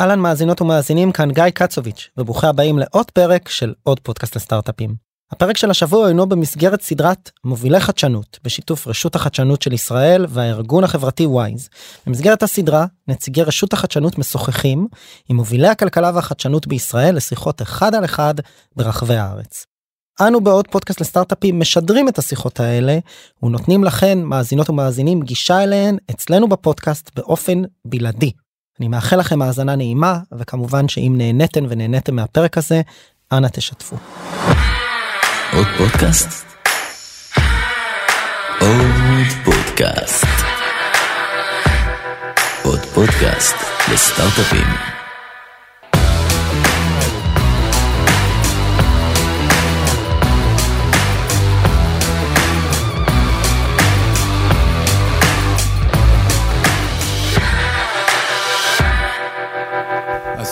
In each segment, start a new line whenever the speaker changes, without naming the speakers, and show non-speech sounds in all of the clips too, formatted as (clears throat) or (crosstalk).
אהלן מאזינות ומאזינים כאן גיא קצוביץ' וברוכים הבאים לעוד פרק של עוד פודקאסט לסטארט-אפים. הפרק של השבוע אינו במסגרת סדרת מובילי חדשנות בשיתוף רשות החדשנות של ישראל והארגון החברתי וויז. במסגרת הסדרה נציגי רשות החדשנות משוחחים עם מובילי הכלכלה והחדשנות בישראל לשיחות אחד על אחד ברחבי הארץ. אנו בעוד פודקאסט לסטארט-אפים משדרים את השיחות האלה ונותנים לכן מאזינות ומאזינים גישה אליהן אצלנו בפודקאסט באופן בלעדי. אני מאחל לכם האזנה נעימה וכמובן שאם נהניתם ונהניתם מהפרק הזה אנא תשתפו.
עוד פודקאסט? עוד פודקאסט. עוד פודקאסט לסטארט-אפים.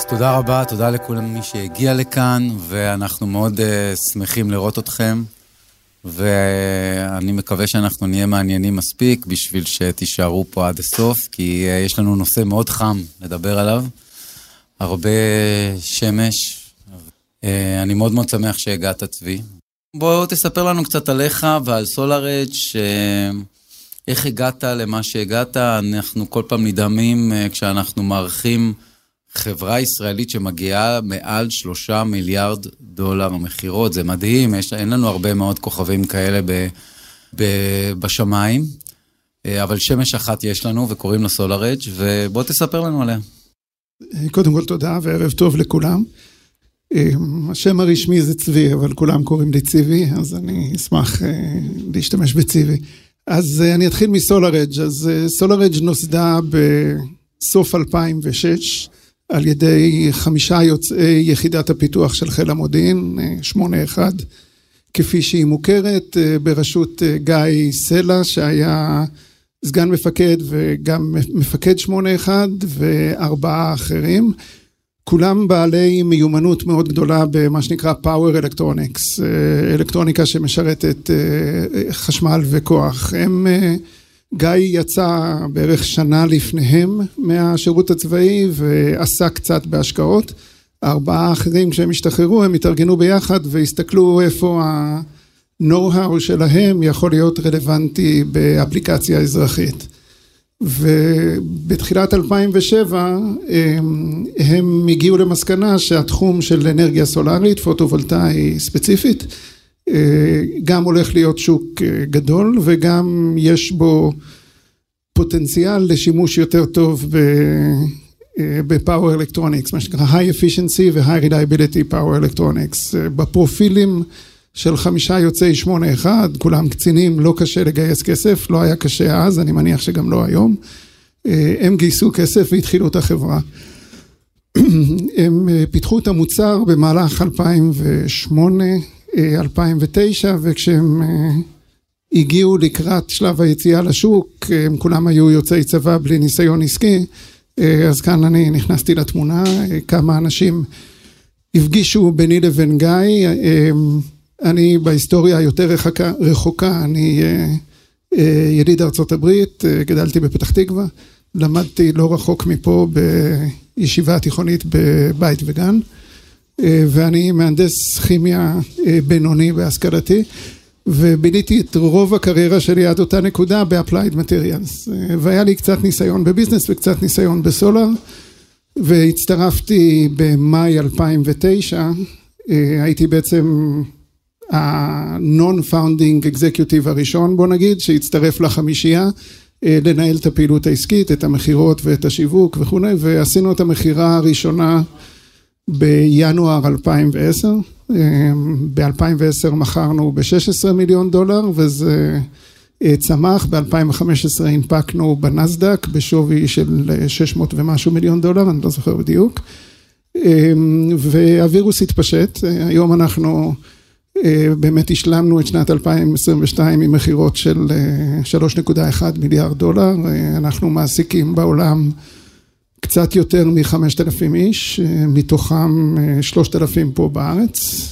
תודה רבה, תודה לכולם מי שהגיע לכאן, ואנחנו מאוד uh, שמחים לראות אתכם, ואני מקווה שאנחנו נהיה מעניינים מספיק בשביל שתישארו פה עד הסוף, כי uh, יש לנו נושא מאוד חם לדבר עליו, הרבה שמש. Uh, אני מאוד מאוד שמח שהגעת, צבי. בוא תספר לנו קצת עליך ועל סולארג', איך הגעת למה שהגעת, אנחנו כל פעם נדהמים כשאנחנו מארחים... חברה ישראלית שמגיעה מעל שלושה מיליארד דולר מכירות, זה מדהים, יש, אין לנו הרבה מאוד כוכבים כאלה ב, ב, בשמיים, אה, אבל שמש אחת יש לנו וקוראים לה סולארג' ובוא תספר לנו עליה.
קודם כל תודה וערב טוב לכולם. אה, השם הרשמי זה צבי, אבל כולם קוראים לי ציבי, אז אני אשמח אה, להשתמש בציבי. אז אני אתחיל מסולארג', אז סולארג' נוסדה בסוף 2006. על ידי חמישה יוצאי יחידת הפיתוח של חיל המודיעין, 81, כפי שהיא מוכרת, בראשות גיא סלע, שהיה סגן מפקד וגם מפקד 81, וארבעה אחרים. כולם בעלי מיומנות מאוד גדולה במה שנקרא Power Electronics, אלקטרוניקה שמשרתת חשמל וכוח. הם גיא יצא בערך שנה לפניהם מהשירות הצבאי ועשה קצת בהשקעות. הארבעה האחרים כשהם השתחררו הם התארגנו ביחד והסתכלו איפה ה-know-how שלהם יכול להיות רלוונטי באפליקציה אזרחית. ובתחילת 2007 הם, הם הגיעו למסקנה שהתחום של אנרגיה סולארית, פוטו-וולטאי ספציפית, גם הולך להיות שוק גדול וגם יש בו פוטנציאל לשימוש יותר טוב בפאוור אלקטרוניקס, מה שנקרא high efficiency ו-high reliability power electronics. בפרופילים של חמישה יוצאי שמונה אחד, כולם קצינים, לא קשה לגייס כסף, לא היה קשה אז, אני מניח שגם לא היום. הם גייסו כסף והתחילו את החברה. (clears throat) הם פיתחו את המוצר במהלך 2008 2009 וכשהם הגיעו לקראת שלב היציאה לשוק, הם כולם היו יוצאי צבא בלי ניסיון עסקי, אז כאן אני נכנסתי לתמונה, כמה אנשים הפגישו ביני לבין גיא, אני בהיסטוריה היותר רחוקה, רחוקה, אני יליד ארצות הברית, גדלתי בפתח תקווה, למדתי לא רחוק מפה בישיבה התיכונית בבית וגן. ואני מהנדס כימיה בינוני בהשכלתי וביליתי את רוב הקריירה שלי עד אותה נקודה ב-applied materials. והיה לי קצת ניסיון בביזנס וקצת ניסיון בסולר והצטרפתי במאי 2009 הייתי בעצם ה-non-founding executive הראשון בוא נגיד שהצטרף לחמישייה לנהל את הפעילות העסקית, את המכירות ואת השיווק וכולי ועשינו את המכירה הראשונה בינואר 2010, ב-2010 מכרנו ב-16 מיליון דולר וזה צמח, ב-2015 הנפקנו בנסדק בשווי של 600 ומשהו מיליון דולר, אני לא זוכר בדיוק, והווירוס התפשט, היום אנחנו באמת השלמנו את שנת 2022 עם מכירות של 3.1 מיליארד דולר, אנחנו מעסיקים בעולם קצת יותר מחמשת אלפים איש, מתוכם שלושת אלפים פה בארץ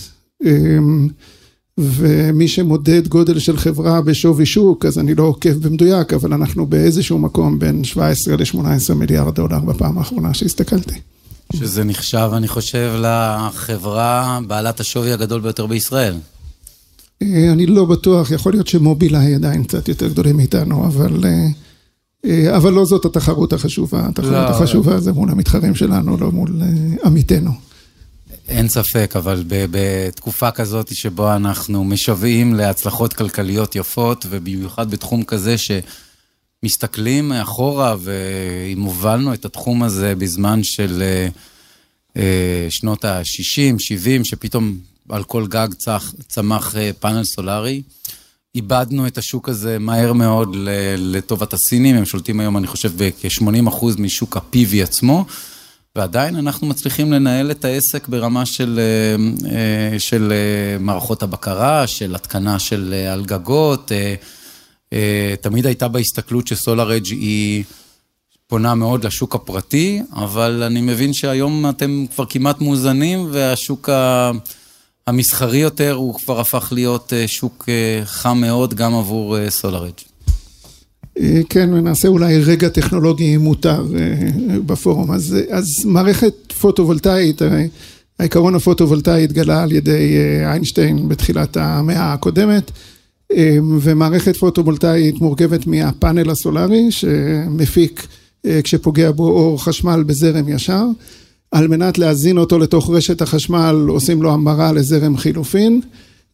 ומי שמודד גודל של חברה בשווי שוק, אז אני לא עוקב במדויק, אבל אנחנו באיזשהו מקום בין 17 ל-18 מיליארד דולר בפעם האחרונה שהסתכלתי.
שזה נחשב, אני חושב, לחברה בעלת השווי הגדול ביותר בישראל.
אה, אני לא בטוח, יכול להיות שמובילאיי עדיין קצת יותר גדולים מאיתנו, אבל, אה, אה, אבל לא זאת התחרות החשובה. התחרות לא, החשובה זה מול המתחרים שלנו, לא מול עמיתינו.
אין ספק, אבל בתקופה כזאת שבו אנחנו משוועים להצלחות כלכליות יפות, ובמיוחד בתחום כזה שמסתכלים אחורה, ואם הובלנו את התחום הזה בזמן של שנות ה-60, 70, שפתאום על כל גג צח, צמח אה, פאנל סולארי. איבדנו את השוק הזה מהר מאוד לטובת הסינים, הם שולטים היום, אני חושב, בכ-80% משוק ה-PV עצמו, ועדיין אנחנו מצליחים לנהל את העסק ברמה של, אה, אה, של מערכות הבקרה, של התקנה של על גגות. תמיד הייתה בהסתכלות שסולארג' היא פונה מאוד לשוק הפרטי, אבל אני מבין שהיום אתם כבר כמעט מאוזנים, והשוק ה... המסחרי יותר, הוא כבר הפך להיות אה, שוק אה, חם מאוד גם עבור סולארג'.
אה, כן, ונעשה אולי רגע טכנולוגי מותר בפורום. אז, אז מערכת פוטו-וולטאית, העיקרון הפוטו-וולטאי התגלה על ידי איינשטיין בתחילת המאה הקודמת, ומערכת פוטו-וולטאית מורכבת מהפאנל הסולארי שמפיק כשפוגע בו אור חשמל בזרם ישר. על מנת להזין אותו לתוך רשת החשמל עושים לו המרה לזרם חילופין.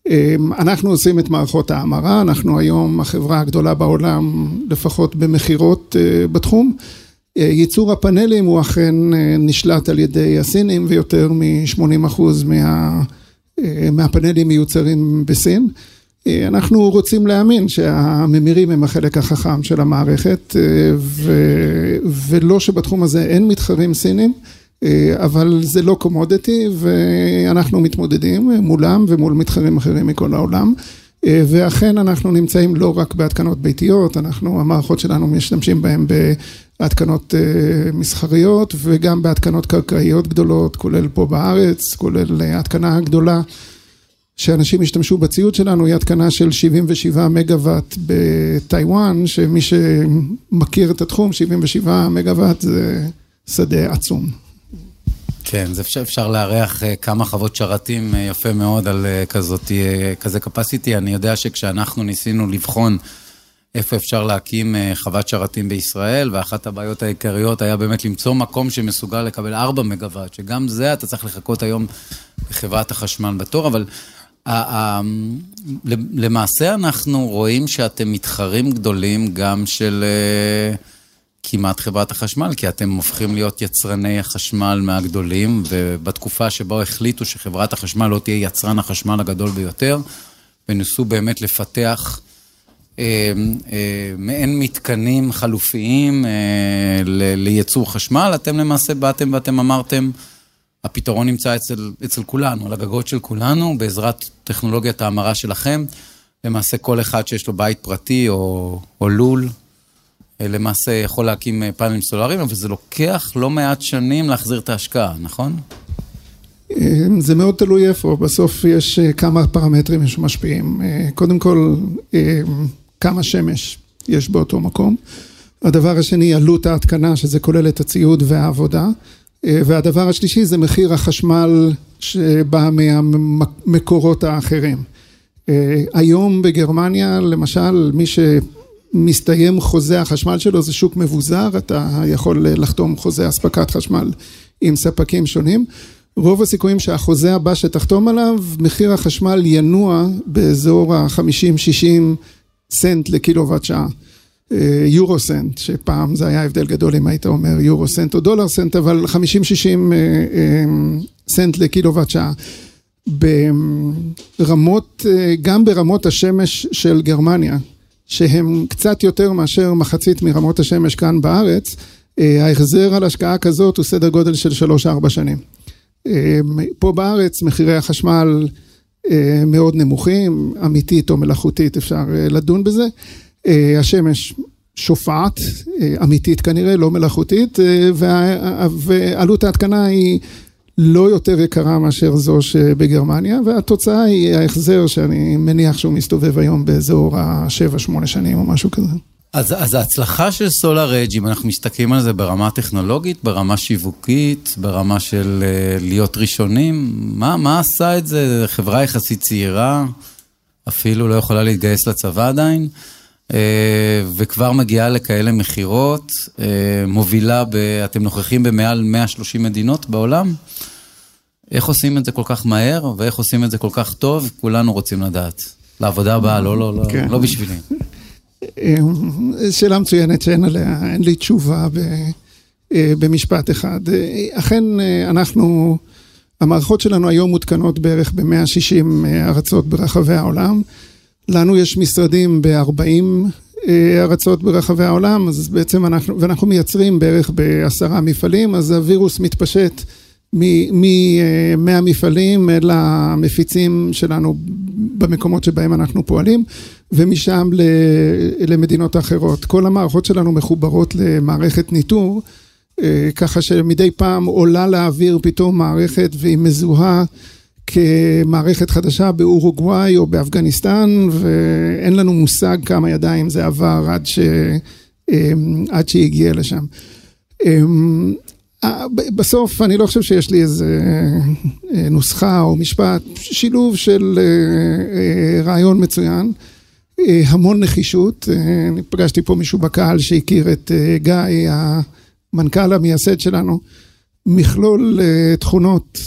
אמ, אנחנו עושים את מערכות ההמרה, אנחנו היום החברה הגדולה בעולם לפחות במכירות אה, בתחום. אה, ייצור הפאנלים הוא אכן אה, נשלט על ידי הסינים ויותר מ-80% מה, מהפאנלים מיוצרים בסין. אנחנו רוצים להאמין שהממירים הם החלק החכם של המערכת ו... ולא שבתחום הזה אין מתחרים סינים. אה, אבל זה לא קומודיטי ואנחנו מתמודדים מולם ומול מתחרים אחרים מכל העולם. אה, ואכן אנחנו נמצאים לא רק בהתקנות ביתיות, אנחנו, המערכות שלנו משתמשים בהן בהתקנות אה, מסחריות וגם בהתקנות קרקעיות גדולות, כולל פה בארץ, כולל התקנה גדולה שאנשים השתמשו בציוד שלנו, היא התקנה של 77 מגוואט בטיוואן, שמי שמכיר את התחום, 77 מגוואט זה שדה עצום.
כן, זה אפשר, אפשר לארח אה, כמה חוות שרתים אה, יפה מאוד על אה, כזאת, כזה capacity. אני יודע שכשאנחנו ניסינו לבחון איפה אפשר להקים חוות שרתים בישראל, ואחת הבעיות העיקריות היה באמת למצוא מקום שמסוגל לקבל 4 מגוואט, שגם זה אתה צריך לחכות היום בחברת החשמל בתור, אבל למעשה אנחנו רואים שאתם מתחרים גדולים גם של... כמעט חברת החשמל, כי אתם הופכים להיות יצרני החשמל מהגדולים, ובתקופה שבה החליטו שחברת החשמל לא תהיה יצרן החשמל הגדול ביותר, וניסו באמת לפתח אה, אה, מעין מתקנים חלופיים אה, ל, לייצור חשמל, אתם למעשה באתם ואתם אמרתם, הפתרון נמצא אצל, אצל כולנו, על הגגות של כולנו, בעזרת טכנולוגיית ההמרה שלכם. למעשה כל אחד שיש לו בית פרטי או, או לול, למעשה יכול להקים אה, פאנלים סולאריים, אבל זה לוקח לא מעט שנים להחזיר את ההשקעה, נכון?
אה, זה מאוד תלוי איפה, בסוף יש כמה פרמטרים שמשפיעים. קודם כל, כמה שמש יש באותו מקום. הדבר השני, עלות ההתקנה, שזה כולל את הציוד והעבודה. והדבר השלישי זה מחיר החשמל שבא מהמקורות האחרים. היום בגרמניה, למשל, מי ש... מסתיים חוזה החשמל שלו, זה שוק מבוזר, אתה יכול לחתום חוזה אספקת חשמל עם ספקים שונים. רוב הסיכויים שהחוזה הבא שתחתום עליו, מחיר החשמל ינוע באזור ה-50-60 סנט לקילוואט שעה. אה, יורו סנט, שפעם זה היה הבדל גדול אם היית אומר יורו סנט או דולר סנט, אבל 50-60 אה, אה, סנט לקילוואט שעה. ברמות, גם ברמות השמש של גרמניה, שהם קצת יותר מאשר מחצית מרמות השמש כאן בארץ, אה, ההחזר על השקעה כזאת הוא סדר גודל של 3-4 שנים. אה, פה בארץ מחירי החשמל אה, מאוד נמוכים, אמיתית או מלאכותית אפשר לדון בזה. השמש שופעת, אמיתית כנראה, לא מלאכותית, ועלות ההתקנה היא לא יותר יקרה מאשר זו שבגרמניה, והתוצאה היא ההחזר שאני מניח שהוא מסתובב היום באזור ה-7-8 שנים או משהו כזה.
אז, אז ההצלחה של סולאר אג', אם אנחנו מסתכלים על זה ברמה טכנולוגית, ברמה שיווקית, ברמה של uh, להיות ראשונים, מה, מה עשה את זה? חברה יחסית צעירה, אפילו לא יכולה להתגייס לצבא עדיין, וכבר מגיעה לכאלה מכירות, uh, מובילה, ב, אתם נוכחים במעל 130 מדינות בעולם. איך עושים את זה כל כך מהר, ואיך עושים את זה כל כך טוב, כולנו רוצים לדעת. לעבודה הבאה, לא, לא, לא, כן. לא בשבילי.
שאלה מצוינת שאין עליה, אין לי תשובה ב, אה, במשפט אחד. אכן, אנחנו, המערכות שלנו היום מותקנות בערך ב-160 ארצות ברחבי העולם. לנו יש משרדים ב-40 אה, ארצות ברחבי העולם, אז בעצם אנחנו, ואנחנו מייצרים בערך בעשרה מפעלים, אז הווירוס מתפשט. מהמפעלים אל המפיצים שלנו במקומות שבהם אנחנו פועלים, ומשם למדינות אחרות. כל המערכות שלנו מחוברות למערכת ניטור, אה, ככה שמדי פעם עולה לאוויר פתאום מערכת והיא מזוהה כמערכת חדשה באורוגוואי או באפגניסטן, ואין לנו מושג כמה ידיים זה עבר עד, ש... אה, עד שהיא לשם. אה, אה, בסוף אני לא חושב שיש לי איזה אה, נוסחה או משפט, שילוב של אה, רעיון מצוין, המון נחישות. אני פגשתי פה מישהו בקהל שהכיר את גיא, המנכ"ל המייסד שלנו, מכלול תכונות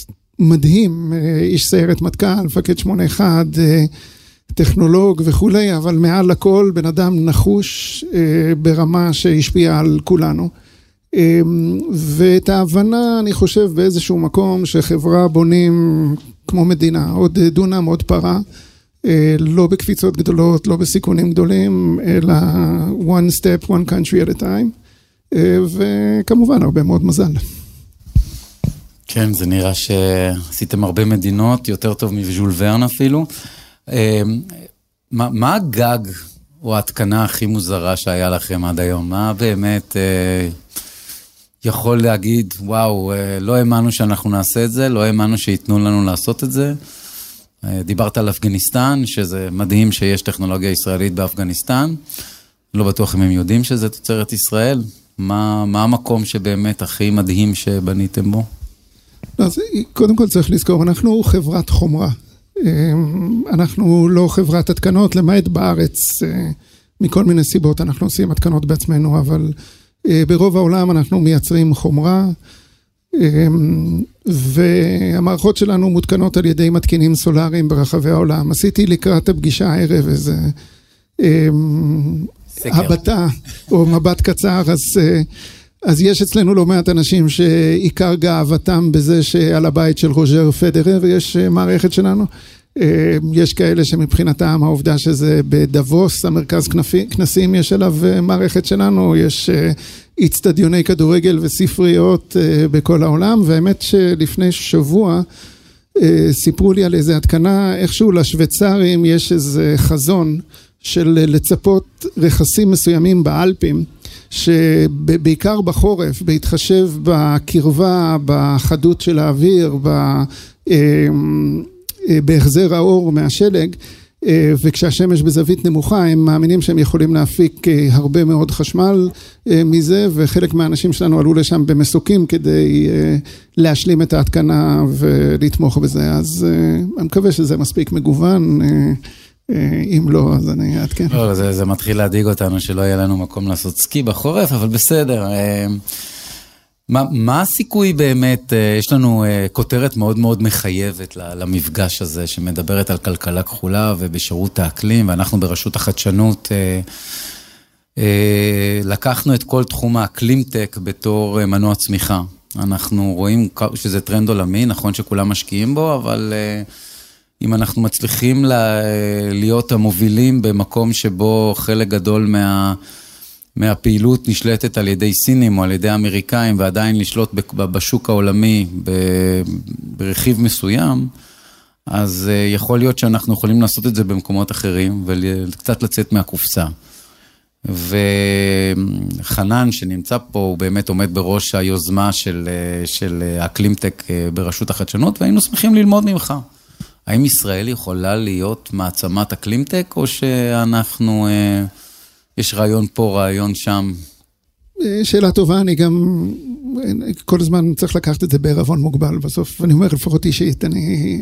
מדהים, איש סיירת מטכ"ל, מפקד 81, טכנולוג וכולי, אבל מעל הכל בן אדם נחוש ברמה שהשפיעה על כולנו. ואת ההבנה, אני חושב, באיזשהו מקום שחברה בונים כמו מדינה, עוד דונם, עוד פרה, אה, לא בקפיצות גדולות, לא בסיכונים גדולים, אלא one step, one country at a time, אה, וכמובן הרבה מאוד מזל.
כן, זה נראה שעשיתם הרבה מדינות, יותר טוב מז'ול ורן אפילו. אה, מה, מה הגג או ההתקנה הכי מוזרה שהיה לכם עד היום? מה באמת... יכול להגיד, וואו, אה, לא האמנו שאנחנו נעשה את זה, לא האמנו שייתנו לנו לעשות את זה. אה, דיברת על אפגניסטן, שזה מדהים שיש טכנולוגיה ישראלית באפגניסטן. לא בטוח אם הם יודעים שזה תוצרת ישראל. מה, מה המקום שבאמת הכי מדהים שבניתם בו?
אז קודם כל צריך לזכור, אנחנו חברת חומרה. אה, אנחנו לא חברת התקנות, למעט בארץ, מכל מיני סיבות אנחנו עושים התקנות בעצמנו, אבל אה, ברוב העולם אנחנו מייצרים חומרה, אה, והמערכות שלנו מותקנות על ידי מתקינים סולאריים ברחבי העולם. עשיתי לקראת הפגישה הערב איזה אה, הבטה או מבט קצר, אז... אז יש אצלנו לא מעט אנשים שעיקר גאוותם בזה שעל הבית של רוז'ר פדרר יש מערכת שלנו. אה, יש כאלה שמבחינתם העובדה שזה בדבוס, המרכז כנסים, יש עליו אה, מערכת שלנו, יש איצטדיוני אה, כדורגל וספריות בכל העולם, והאמת שלפני שבוע סיפרו לי על איזה התקנה, איכשהו לשוויצרים יש איזה חזון של לצפות רכסים מסוימים באלפים. שבעיקר בחורף, בהתחשב בקרבה, בחדות של האוויר, אה, בהחזר האור מהשלג, אה, וכשהשמש בזווית נמוכה הם מאמינים שהם יכולים להפיק אה, הרבה מאוד חשמל מזה, וחלק מהאנשים שלנו עלו לשם במסוקים כדי להשלים את ההתקנה ולתמוך בזה, אז אני מקווה שזה מספיק מגוון. אם לא, אז אני אעדכן.
לא, זה, זה מתחיל להדאיג אותנו שלא יהיה לנו מקום לעשות סקי בחורף, אבל בסדר. מה, מה הסיכוי באמת, אה, יש לנו אה, כותרת מאוד מאוד מחייבת למפגש הזה, שמדברת על כלכלה כחולה ובשירות האקלים, ואנחנו ברשות החדשנות אה, לקחנו את כל תחום האקלים-טק בתור מנוע צמיחה. אנחנו רואים שזה טרנד עולמי, נכון שכולם משקיעים בו, אבל אם אנחנו מצליחים להיות המובילים במקום שבו חלק גדול מה... מהפעילות נשלטת על ידי סינים או על ידי אמריקאים ועדיין לשלוט בשוק העולמי ברכיב מסוים, אז אה, יכול להיות שאנחנו יכולים לעשות את זה במקומות אחרים וקצת לצאת מהקופסה. וחנן שנמצא פה, הוא באמת עומד בראש היוזמה של, אה, של אקלימטק אה, ברשות החדשנות, והיינו שמחים ללמוד ממך. האם ישראל יכולה להיות מעצמת אקלימטק, או שאנחנו יש רעיון פה, רעיון שם?
שאלה טובה, אני גם כל הזמן צריך לקחת את זה בערבון מוגבל בסוף, אני אומר לפחות אישית, אני,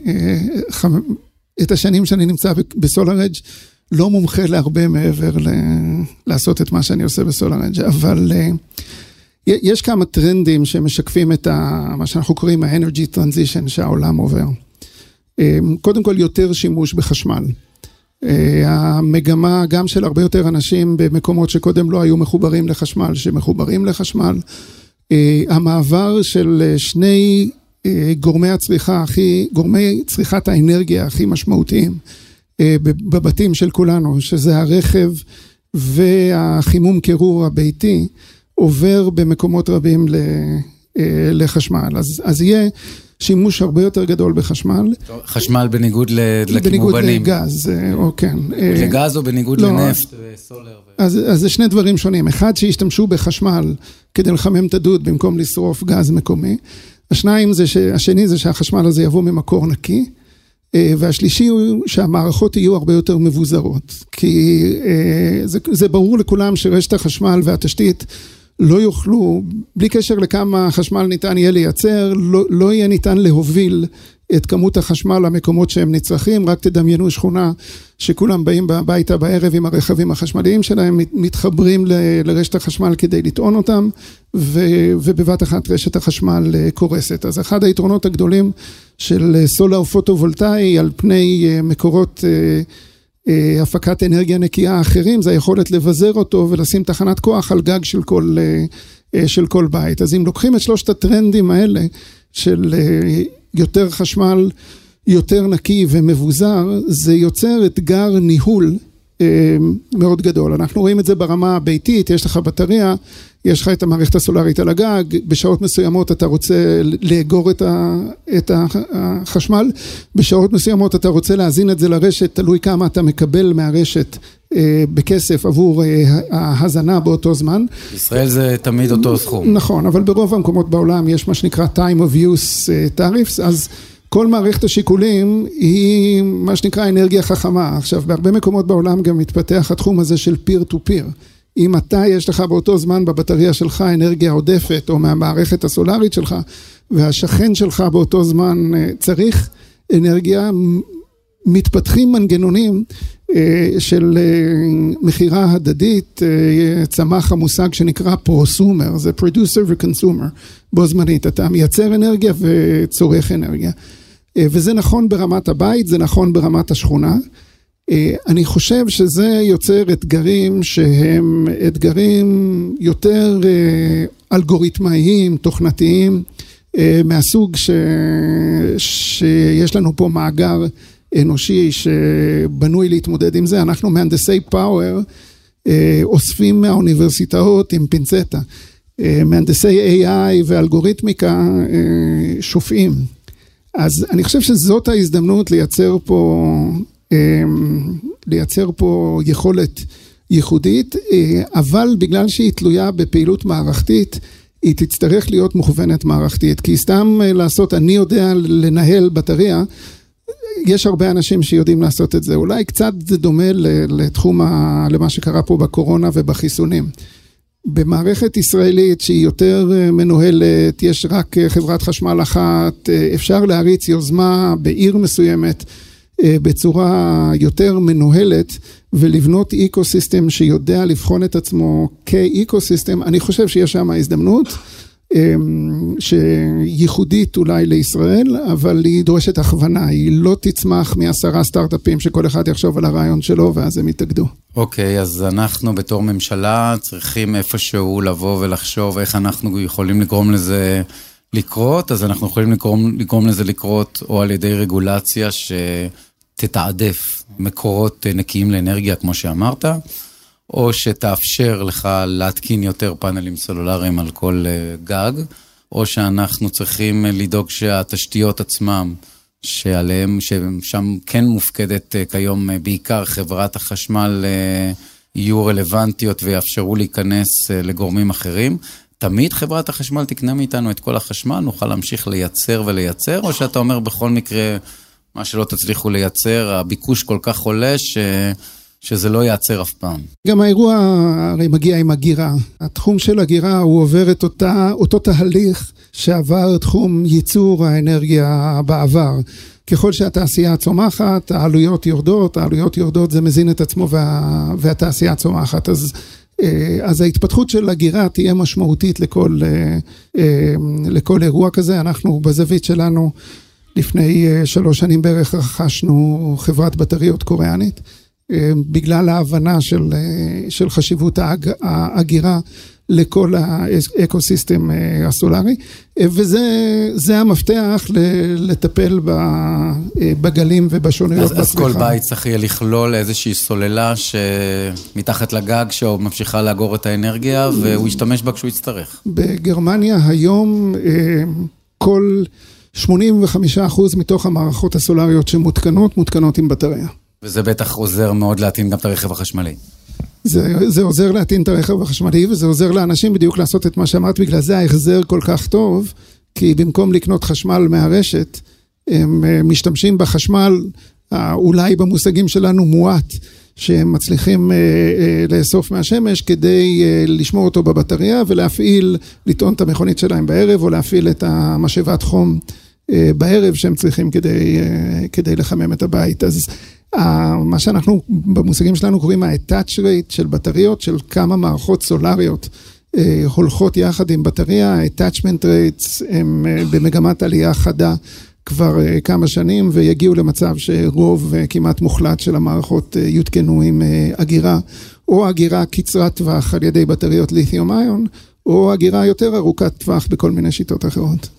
את השנים שאני נמצא ב SolarEdge לא מומחה להרבה מעבר ל... לעשות את מה שאני עושה בסולארג', אבל יש כמה טרנדים שמשקפים את ה... מה שאנחנו קוראים ה-Energy Transition שהעולם עובר. קודם כל יותר שימוש בחשמל. המגמה גם של הרבה יותר אנשים במקומות שקודם לא היו מחוברים לחשמל, שמחוברים לחשמל. המעבר של שני גורמי הצריכה הכי, גורמי צריכת האנרגיה הכי משמעותיים בבתים של כולנו, שזה הרכב והחימום קירור הביתי, עובר במקומות רבים לחשמל. אז, אז יהיה שימוש הרבה יותר גדול בחשמל.
חשמל בניגוד לכימובנים.
בניגוד לגז, או כן.
לגז או בניגוד לא, לנפט וסולר?
אז, אז זה שני דברים שונים. אחד, שישתמשו בחשמל כדי לחמם את הדוד במקום לשרוף גז מקומי. השניים זה, ש... השני זה שהחשמל הזה יבוא ממקור נקי. והשלישי הוא שהמערכות יהיו הרבה יותר מבוזרות. כי זה, זה ברור לכולם שרשת החשמל והתשתית לא יוכלו, בלי קשר לכמה חשמל ניתן יהיה לייצר, לא, לא יהיה ניתן להוביל את כמות החשמל למקומות שהם נצרכים, רק תדמיינו שכונה שכולם באים הביתה בערב עם הרכבים החשמליים שלהם, מתחברים לרשת החשמל כדי לטעון אותם, ו, ובבת אחת רשת החשמל קורסת. אז אחד היתרונות הגדולים של סולר פוטו-וולטאי על פני מקורות הפקת אנרגיה נקייה אחרים, זה היכולת לבזר אותו ולשים תחנת כוח על גג של כל, של כל בית. אז אם לוקחים את שלושת הטרנדים האלה של יותר חשמל, יותר נקי ומבוזר, זה יוצר אתגר ניהול מאוד גדול. אנחנו רואים את זה ברמה הביתית, יש לך בטריה, יש לך את המערכת הסולארית על הגג, בשעות מסוימות אתה רוצה לאגור את החשמל, בשעות מסוימות אתה רוצה להזין את זה לרשת, תלוי כמה אתה מקבל מהרשת בכסף עבור ההזנה באותו זמן.
ישראל זה תמיד אותו סכום.
נכון, אבל ברוב המקומות בעולם יש מה שנקרא time of use tariffs, אז כל מערכת השיקולים היא מה שנקרא אנרגיה חכמה. עכשיו, בהרבה מקומות בעולם גם מתפתח התחום הזה של פיר טו פיר. אם אתה, יש לך באותו זמן בבטריה שלך אנרגיה עודפת, או מהמערכת הסולארית שלך, והשכן שלך באותו זמן צריך אנרגיה, מתפתחים מנגנונים של מכירה הדדית, צמח המושג שנקרא פרוסומר, זה producer ו-consumer, בו זמנית, אתה מייצר אנרגיה וצורך אנרגיה. וזה נכון ברמת הבית, זה נכון ברמת השכונה. אני חושב שזה יוצר אתגרים שהם אתגרים יותר אלגוריתמאיים, תוכנתיים, מהסוג ש... שיש לנו פה מאגר אנושי שבנוי להתמודד עם זה. אנחנו מהנדסי פאוור אוספים מהאוניברסיטאות עם פינצטה. מהנדסי AI ואלגוריתמיקה שופעים. אז אני חושב שזאת ההזדמנות לייצר פה, לייצר פה יכולת ייחודית, אבל בגלל שהיא תלויה בפעילות מערכתית, היא תצטרך להיות מוכוונת מערכתית. כי סתם לעשות, אני יודע לנהל בטריה, יש הרבה אנשים שיודעים לעשות את זה. אולי קצת זה דומה לתחום, למה שקרה פה בקורונה ובחיסונים. במערכת ישראלית שהיא יותר מנוהלת, יש רק חברת חשמל אחת, אפשר להריץ יוזמה בעיר מסוימת בצורה יותר מנוהלת ולבנות ecosystem שיודע לבחון את עצמו כ ecosystem, אני חושב שיש שם הזדמנות שייחודית אולי לישראל, אבל היא דורשת הכוונה, היא לא תצמח מעשרה סטארט-אפים שכל אחד יחשוב על הרעיון שלו ואז הם יתאגדו.
אוקיי, אז אנחנו בתור ממשלה צריכים איפשהו לבוא ולחשוב איך אנחנו יכולים לגרום לזה לקרות, אז אנחנו יכולים לגרום, לגרום לזה לקרות או על ידי רגולציה שתתעדף מקורות נקיים לאנרגיה, כמו שאמרת. או שתאפשר לך להתקין יותר פאנלים סלולריים על כל גג, או שאנחנו צריכים לדאוג שהתשתיות עצמם, שעליהם, ששם כן מופקדת כיום בעיקר חברת החשמל, יהיו רלוונטיות ויאפשרו להיכנס לגורמים אחרים. תמיד חברת החשמל תקנה מאיתנו את כל החשמל, נוכל להמשיך לייצר ולייצר, או שאתה אומר בכל מקרה, מה שלא תצליחו לייצר, הביקוש כל כך עולה ש... שזה לא ייעצר אף פעם.
גם האירוע הרי מגיע עם הגירה. התחום של הגירה הוא עובר את אותה, אותו תהליך שעבר תחום ייצור האנרגיה בעבר. ככל שהתעשייה צומחת, העלויות יורדות, העלויות יורדות זה מזין את עצמו וה, והתעשייה צומחת. אז, אה, אז ההתפתחות של הגירה תהיה משמעותית לכל, אה, אה, לכל אירוע כזה. אנחנו בזווית שלנו לפני שלוש שנים בערך רכשנו חברת בטריות קוריאנית. בגלל ההבנה של, של חשיבות ההגירה לכל האקו-סיסטם אה, הסולארי, אה, וזה המפתח לטפל אה, בגלים ובשוניות
בצריכה. אז כל בית צריך יהיה לכלול איזושהי סוללה שמתחת לגג שממשיכה לאגור את האנרגיה, והוא ישתמש בה כשהוא יצטרך.
בגרמניה היום כל 85% מתוך המערכות הסולריות שמותקנות, מותקנות עם בטריה.
וזה בטח עוזר מאוד להטעין גם את הרכב החשמלי.
זה, זה עוזר להטעין את הרכב החשמלי וזה עוזר לאנשים בדיוק לעשות את מה שאמרת, בגלל זה ההחזר כל כך טוב, כי במקום לקנות חשמל מהרשת, הם אה, משתמשים בחשמל, אולי במושגים שלנו מועט, שהם מצליחים אה, אה, לאסוף מהשמש כדי לשמור אותו בבטריה ולהפעיל, לטעון את המכונית שלהם בערב או להפעיל את המשאבת חום בערב שהם צריכים כדי, כדי לחמם את הבית. אז מה שאנחנו במושגים שלנו קוראים ה-attach rate של בטריות, של כמה מערכות סולריות אה, הולכות יחד עם בטריה, ה-attachment rates הם אה, במגמת עלייה חדה כבר אה, כמה שנים ויגיעו למצב שרוב כמעט מוחלט של המערכות יותקנו עם אגירה או אגירה קצרת טווח על ידי בטריות ליתיום איון או אגירה יותר ארוכת טווח בכל מיני שיטות אחרות.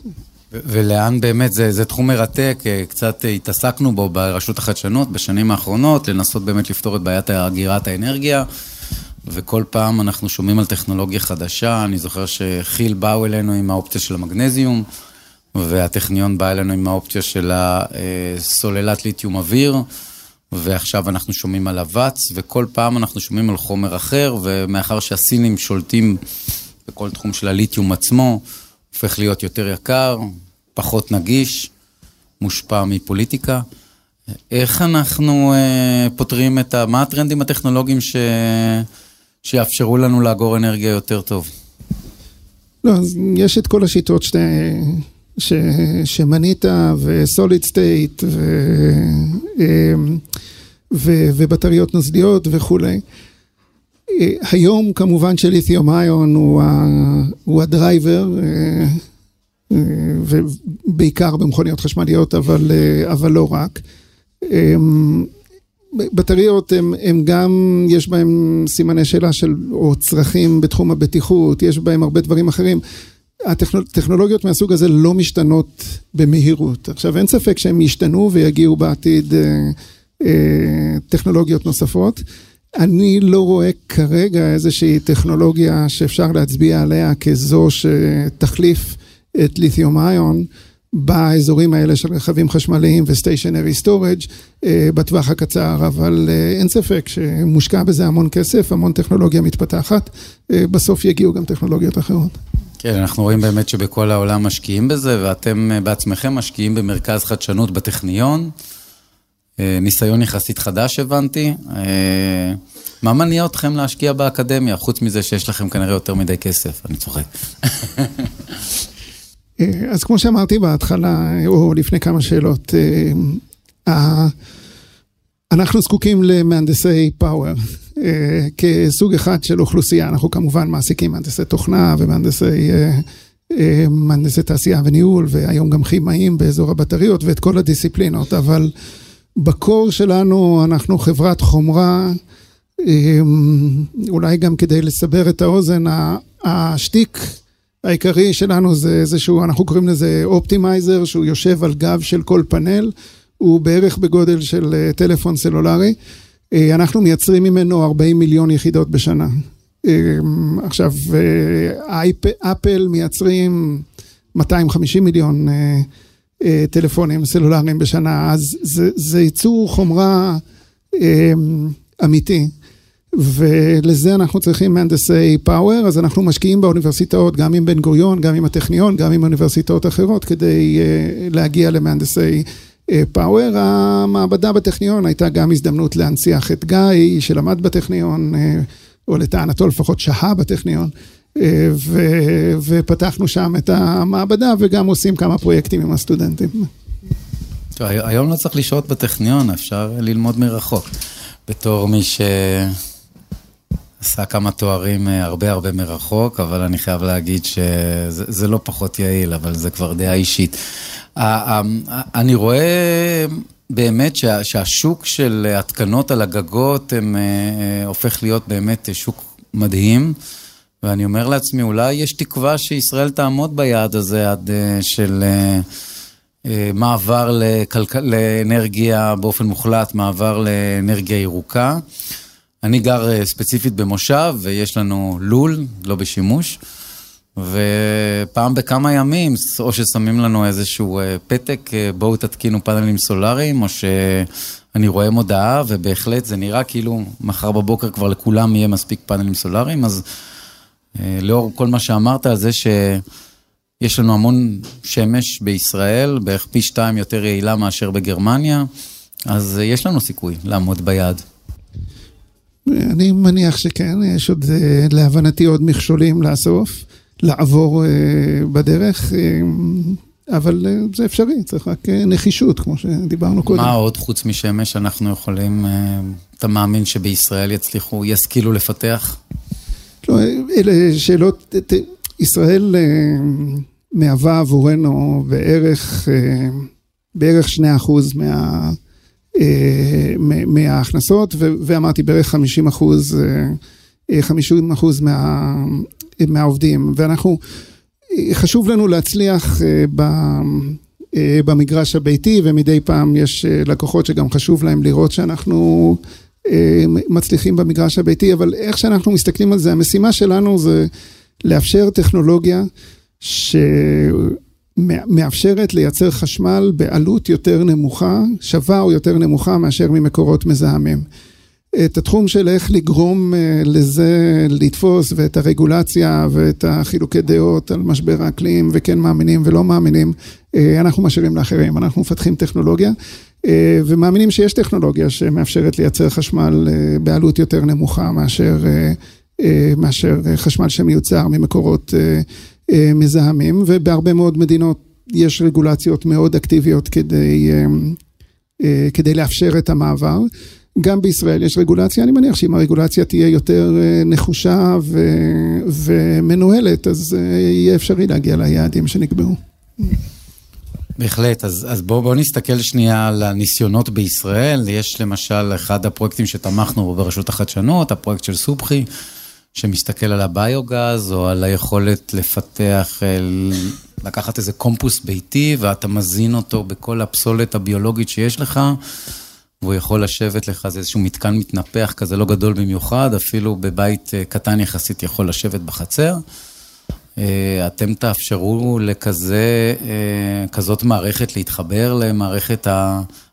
ולאן באמת, זה, זה תחום מרתק, אה, קצת התעסקנו בו ברשות החדשנות בשנים האחרונות, לנסות באמת לפתור את בעיית אגירת האנרגיה, וכל פעם אנחנו שומעים על טכנולוגיה חדשה, אני זוכר שכי"ל באו אלינו עם האופציה של המגנזיום, והטכניון בא אלינו עם האופציה של הסוללת ליתיום אוויר, ועכשיו אנחנו שומעים על אבץ, וכל פעם אנחנו שומעים על חומר אחר, ומאחר שהסינים שולטים בכל תחום של הליתיום עצמו, הופך להיות יותר יקר, פחות נגיש, מושפע מפוליטיקה. איך אנחנו אה, פותרים את ה... מה הטרנדים הטכנולוגיים ש... שיאפשרו לנו לאגור אנרגיה יותר טוב?
לא, אז יש את כל השיטות שאתה... ש... שמנית, ו solid state, ו... אמ, ו... ובטריות נוזליות וכולי. היום כמובן ש lithium ion הוא, ה, הוא ה driver, אה, אה, ובעיקר במכוניות חשמליות, אבל, אה, אבל לא רק. בטריות הם, הם גם, יש בהם סימני שאלה של, או צרכים בתחום הבטיחות, יש בהם הרבה דברים אחרים. הטכנולוגיות מהסוג הזה לא משתנות במהירות. עכשיו, אין ספק שהם ישתנו ויגיעו בעתיד טכנולוגיות נוספות. אני לא רואה כרגע איזושהי טכנולוגיה שאפשר להצביע עליה כזו שתחליף את ליתיום איון באזורים האלה של רכבים חשמליים ו stationary storage אה, בטווח הקצר, אבל אה, אין ספק שמושקע בזה המון כסף, המון טכנולוגיה מתפתחת, אה, בסוף יגיעו גם טכנולוגיות אחרות.
כן, אנחנו רואים באמת שבכל העולם משקיעים בזה, ואתם בעצמכם משקיעים במרכז חדשנות בטכניון. אה, ניסיון יחסית חדש הבנתי. אה, מה מניע אתכם להשקיע באקדמיה, חוץ מזה שיש לכם כנראה יותר מדי כסף? אני צוחק.
אה, אז כמו שאמרתי בהתחלה, או לפני כמה שאלות, אנחנו זקוקים למהנדסי power כסוג אחד של אוכלוסייה. אנחנו כמובן מעסיקים מהנדסי תוכנה ומהנדסי מהנדסי תעשייה וניהול, והיום גם כימאים באזור הבטריות ואת כל הדיסציפלינות, אבל... ב core שלנו אנחנו חברת חומרה, אמ, אולי גם כדי לסבר את האוזן, השטיק העיקרי שלנו זה איזשהו, אנחנו קוראים לזה אופטימייזר, שהוא יושב על גב של כל פאנל, הוא בערך בגודל של אה, טלפון סלולרי. אה, אנחנו מייצרים ממנו 40 מיליון יחידות בשנה. אמ, עכשיו, אה, אפל מייצרים 250 מיליון אה, טלפונים סלולריים בשנה, אז זה, זה ייצור חומרה אה, אמיתי. ולזה אנחנו צריכים מהנדסי פאוור, אז אנחנו משקיעים באוניברסיטאות, גם עם בן גוריון, גם עם הטכניון, גם עם אוניברסיטאות אחרות, כדי uh, להגיע למהנדסי פאוור, המעבדה בטכניון הייתה גם הזדמנות להנציח את גיא, שלמד בטכניון, או לטענתו לפחות שהה בטכניון. ו, ופתחנו שם את המעבדה וגם עושים כמה פרויקטים עם הסטודנטים.
היום לא צריך לשהות בטכניון, אפשר ללמוד מרחוק. בתור מי שעשה כמה תוארים אה, הרבה הרבה מרחוק, אבל אני חייב להגיד שזה לא פחות יעיל, אבל זה כבר דעה אישית. אני רואה באמת שה, שהשוק של התקנות על הגגות הם, אה, אה, הופך להיות באמת שוק מדהים. ואני אומר לעצמי, אולי יש תקווה שישראל תעמוד ביעד הזה עד של אה, מעבר לכלכ... לאנרגיה באופן מוחלט, מעבר לאנרגיה ירוקה. אני גר אה, ספציפית במושב ויש לנו לול, לא בשימוש, ופעם בכמה ימים, או ששמים לנו איזשהו אה, פתק, בואו תתקינו פאנלים סולאריים, או שאני רואה מודעה, ובהחלט זה נראה כאילו מחר בבוקר כבר לכולם יהיה מספיק פאנלים סולאריים, אז לאור כל מה שאמרת על זה ש... יש לנו המון שמש בישראל, בערך פי שתיים יותר יעילה מאשר בגרמניה, אז יש לנו סיכוי לעמוד ביעד.
אני מניח שכן, יש עוד, אה, להבנתי, עוד מכשולים לאסוף, לעבור אה, בדרך, אה, אבל זה אפשרי, צריך רק נחישות, כמו שדיברנו קודם.
מה עוד חוץ משמש אנחנו יכולים, אתה מאמין שבישראל יצליחו, ישכילו לפתח?
אלה שאלות, ישראל מהווה עבורנו בערך, אה, בערך 2% מה, אה, מההכנסות, ואמרתי בערך 50 אחוז, 50 אה, אחוז מה, מהעובדים, ואנחנו, חשוב לנו להצליח במגרש הביתי, ומדי פעם יש לקוחות שגם חשוב להם לראות שאנחנו מצליחים במגרש הביתי, אבל איך שאנחנו מסתכלים על זה, המשימה שלנו זה לאפשר טכנולוגיה שמאפשרת לייצר חשמל בעלות יותר נמוכה, שווה או יותר נמוכה מאשר ממקורות מזהמים. את התחום של איך לגרום אה, לזה לתפוס ואת הרגולציה ואת החילוקי דעות על משבר האקלים וכן מאמינים ולא מאמינים, אה, אנחנו משאירים לאחרים, אנחנו מפתחים טכנולוגיה אה, ומאמינים שיש טכנולוגיה שמאפשרת לייצר חשמל בעלות יותר נמוכה מאשר, מאשר חשמל שמיוצר ממקורות אה, מזהמים, ובהרבה מאוד מדינות יש רגולציות מאוד אקטיביות כדי, אה, אה, כדי לאפשר את המעבר. גם בישראל יש רגולציה, אני מניח שאם הרגולציה תהיה יותר נחושה ו, ומנוהלת, אז יהיה אפשרי להגיע ליעדים שנקבעו.
בהחלט, אז, אז בואו בוא נסתכל שנייה על הניסיונות בישראל. יש למשל אחד הפרויקטים שתמכנו בו ברשות החדשנות, הפרויקט של סובחי. שמסתכל על הביוגז, או על היכולת לפתח, לקחת איזה קומפוס ביתי, ואתה מזין אותו בכל הפסולת הביולוגית שיש לך, והוא יכול לשבת לך, זה איזשהו מתקן מתנפח כזה לא גדול במיוחד, אפילו בבית אה, קטן יחסית יכול לשבת בחצר. אה, אתם תאפשרו לכזה, אה, כזאת מערכת להתחבר למערכת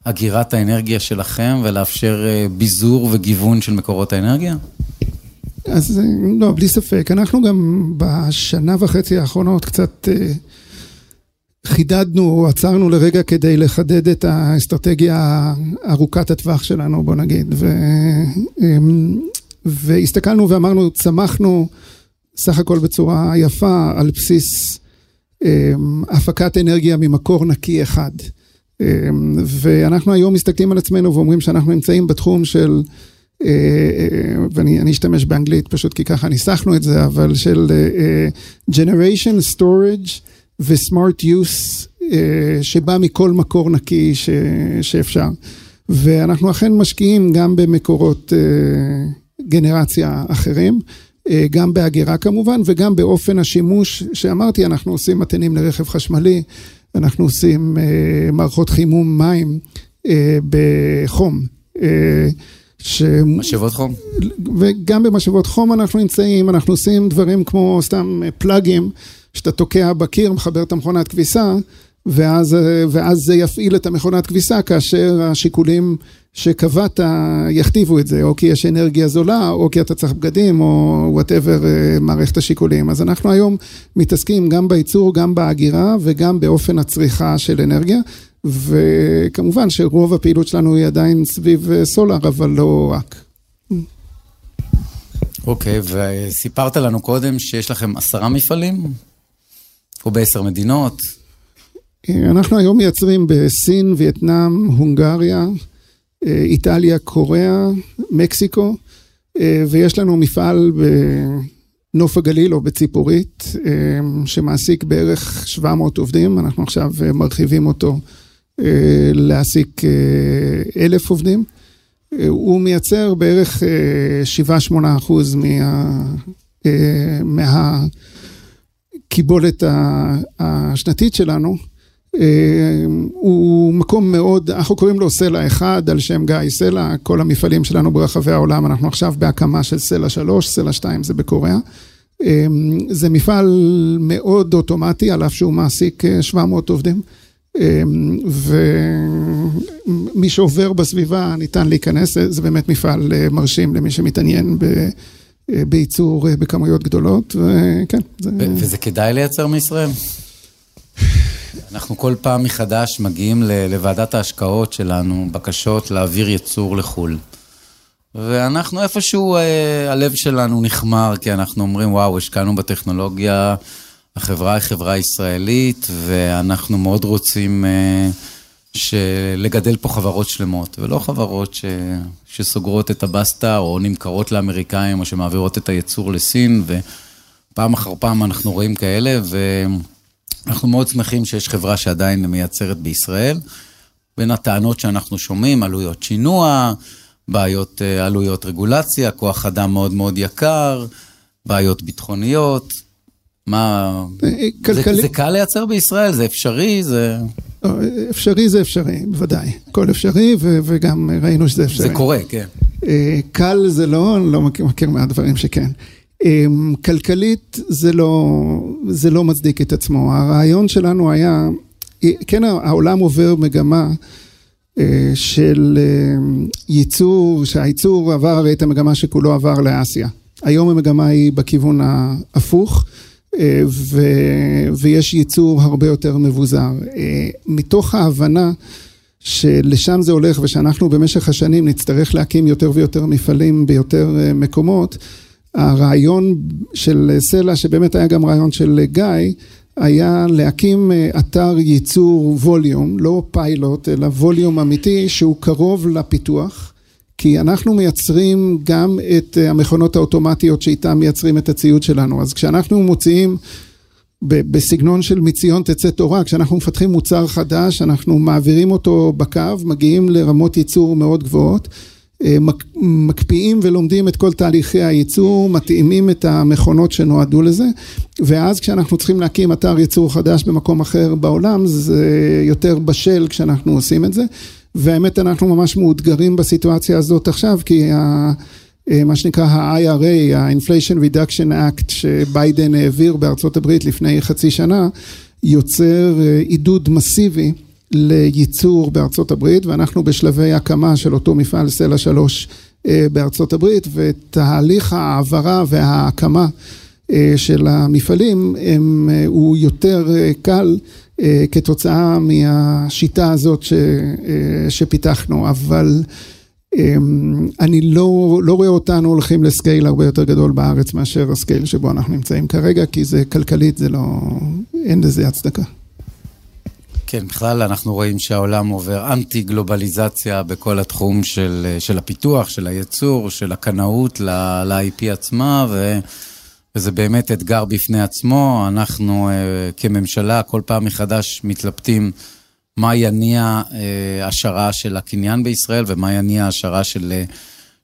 אגירת האנרגיה שלכם ולאפשר ביזור וגיוון של מקורות האנרגיה?
אז לא, בלי ספק. אנחנו גם בשנה וחצי האחרונות קצת אה, חידדנו, עצרנו לרגע כדי לחדד את האסטרטגיה ארוכת הטווח שלנו, בוא נגיד. ו, אמ, והסתכלנו ואמרנו, צמחנו סך הכל בצורה יפה על בסיס אמ, הפקת אנרגיה ממקור נקי אחד. אמ, ואנחנו היום מסתכלים על עצמנו ואומרים שאנחנו נמצאים בתחום של אה, אה, ואני אשתמש באנגלית פשוט כי ככה ניסחנו את זה, אבל של אה, Generation Storage ו-Smart Use שבא מכל מקור נקי ש, שאפשר. ואנחנו אכן משקיעים גם במקורות גנרציה אחרים, גם באגירה כמובן, וגם באופן השימוש שאמרתי, אנחנו עושים מתנים לרכב חשמלי, אנחנו עושים מערכות חימום מים בחום.
ש... משאבות חום.
וגם במשאבות חום אנחנו נמצאים, אנחנו עושים דברים כמו סתם פלאגים, שאתה תוקע בקיר, מחבר את המכונת כביסה, ואז, ואז זה יפעיל את המכונת כביסה כאשר השיקולים שקבעת יכתיבו את זה, או כי יש אנרגיה זולה, או כי אתה צריך בגדים, או וואטאבר מערכת השיקולים. אז אנחנו היום מתעסקים גם בייצור, גם בהגירה וגם באופן הצריכה של אנרגיה. וכמובן שרוב הפעילות שלנו היא עדיין סביב סולאר, אבל לא רק.
אוקיי, okay, וסיפרת לנו קודם שיש לכם עשרה מפעלים? או בעשר מדינות?
אנחנו היום מייצרים בסין, וייטנאם, הונגריה, איטליה, קוריאה, מקסיקו, ויש לנו מפעל בנוף הגליל או בציפורית, שמעסיק בערך 700 עובדים, אנחנו עכשיו מרחיבים אותו להעסיק אלף עובדים. הוא מייצר בערך 7-8 אחוז מה... מהקיבולת השנתית שלנו. הוא מקום מאוד, אנחנו קוראים לו סלע 1 על שם גיא סלע, כל המפעלים שלנו ברחבי העולם, אנחנו עכשיו בהקמה של סלע 3, סלע 2 זה בקוריאה. זה מפעל מאוד אוטומטי, על אף שהוא מעסיק 700 עובדים. ומי שעובר בסביבה ניתן להיכנס, זה באמת מפעל מרשים למי שמתעניין בייצור בכמויות גדולות, וכן.
זה... וזה כדאי לייצר מישראל? אנחנו כל פעם מחדש מגיעים לוועדת ההשקעות שלנו, בקשות להעביר ייצור לחו"ל. ואנחנו איפשהו, הלב שלנו נחמר, כי אנחנו אומרים, וואו, השקענו בטכנולוגיה. החברה היא חברה ישראלית, ואנחנו מאוד רוצים uh, לגדל פה חברות שלמות, ולא חברות ש, שסוגרות את הבסטה, או נמכרות לאמריקאים, או שמעבירות את הייצור לסין, ופעם אחר פעם אנחנו רואים כאלה, ואנחנו מאוד שמחים שיש חברה שעדיין מייצרת בישראל. בין הטענות שאנחנו שומעים, עלויות שינוע, בעיות, אה, עלויות רגולציה, כוח אדם מאוד מאוד יקר, בעיות ביטחוניות. מה... כלכלי... זה, זה קל לייצר בישראל? זה אפשרי? זה...
אפשרי זה אפשרי, בוודאי. הכל אפשרי, ו- וגם ראינו שזה אפשרי.
זה קורה, כן.
קל זה לא, אני לא מכיר, מכיר מהדברים שכן. כלכלית זה לא, זה לא מצדיק את עצמו. הרעיון שלנו היה, כן העולם עובר מגמה של ייצור, שהייצור עבר את המגמה שכולו עבר לאסיה. היום המגמה היא בכיוון ההפוך. ו... ויש ייצור הרבה יותר מבוזר. מתוך ההבנה שלשם זה הולך ושאנחנו במשך השנים נצטרך להקים יותר ויותר מפעלים ביותר מקומות, הרעיון של סלע, שבאמת היה גם רעיון של גיא, היה להקים אתר ייצור ווליום, לא פיילוט, אלא ווליום אמיתי שהוא קרוב לפיתוח. כי אנחנו מייצרים גם את המכונות האוטומטיות שאיתן מייצרים את הציוד שלנו. אז כשאנחנו מוציאים בסגנון של מציון תצא תורה, כשאנחנו מפתחים מוצר חדש, אנחנו מעבירים אותו בקו, מגיעים לרמות ייצור מאוד גבוהות, מקפיאים ולומדים את כל תהליכי הייצור, מתאימים את המכונות שנועדו לזה, ואז כשאנחנו צריכים להקים אתר ייצור חדש במקום אחר בעולם, זה יותר בשל כשאנחנו עושים את זה. והאמת אנחנו ממש מאותגרים בסיטואציה הזאת עכשיו, כי ה... מה שנקרא ה-IRA, ה-Inflation Reduction Act, שביידן העביר בארצות הברית לפני חצי שנה, יוצר עידוד מסיבי לייצור בארצות הברית, ואנחנו בשלבי הקמה של אותו מפעל סלע 3 בארצות הברית, ותהליך ההעברה וההקמה של המפעלים הם, הוא יותר קל כתוצאה מהשיטה הזאת ש, שפיתחנו, אבל אני לא, לא רואה אותנו הולכים לסקייל הרבה יותר גדול בארץ מאשר הסקייל שבו אנחנו נמצאים כרגע, כי זה כלכלית, זה לא, אין לזה הצדקה.
כן, בכלל אנחנו רואים שהעולם עובר אנטי גלובליזציה בכל התחום של, של הפיתוח, של הייצור, של הקנאות ל-IP עצמה, ו... וזה באמת אתגר בפני עצמו. אנחנו uh, כממשלה כל פעם מחדש מתלבטים מה יניע uh, השערה של הקניין בישראל ומה יניע השערה של, uh,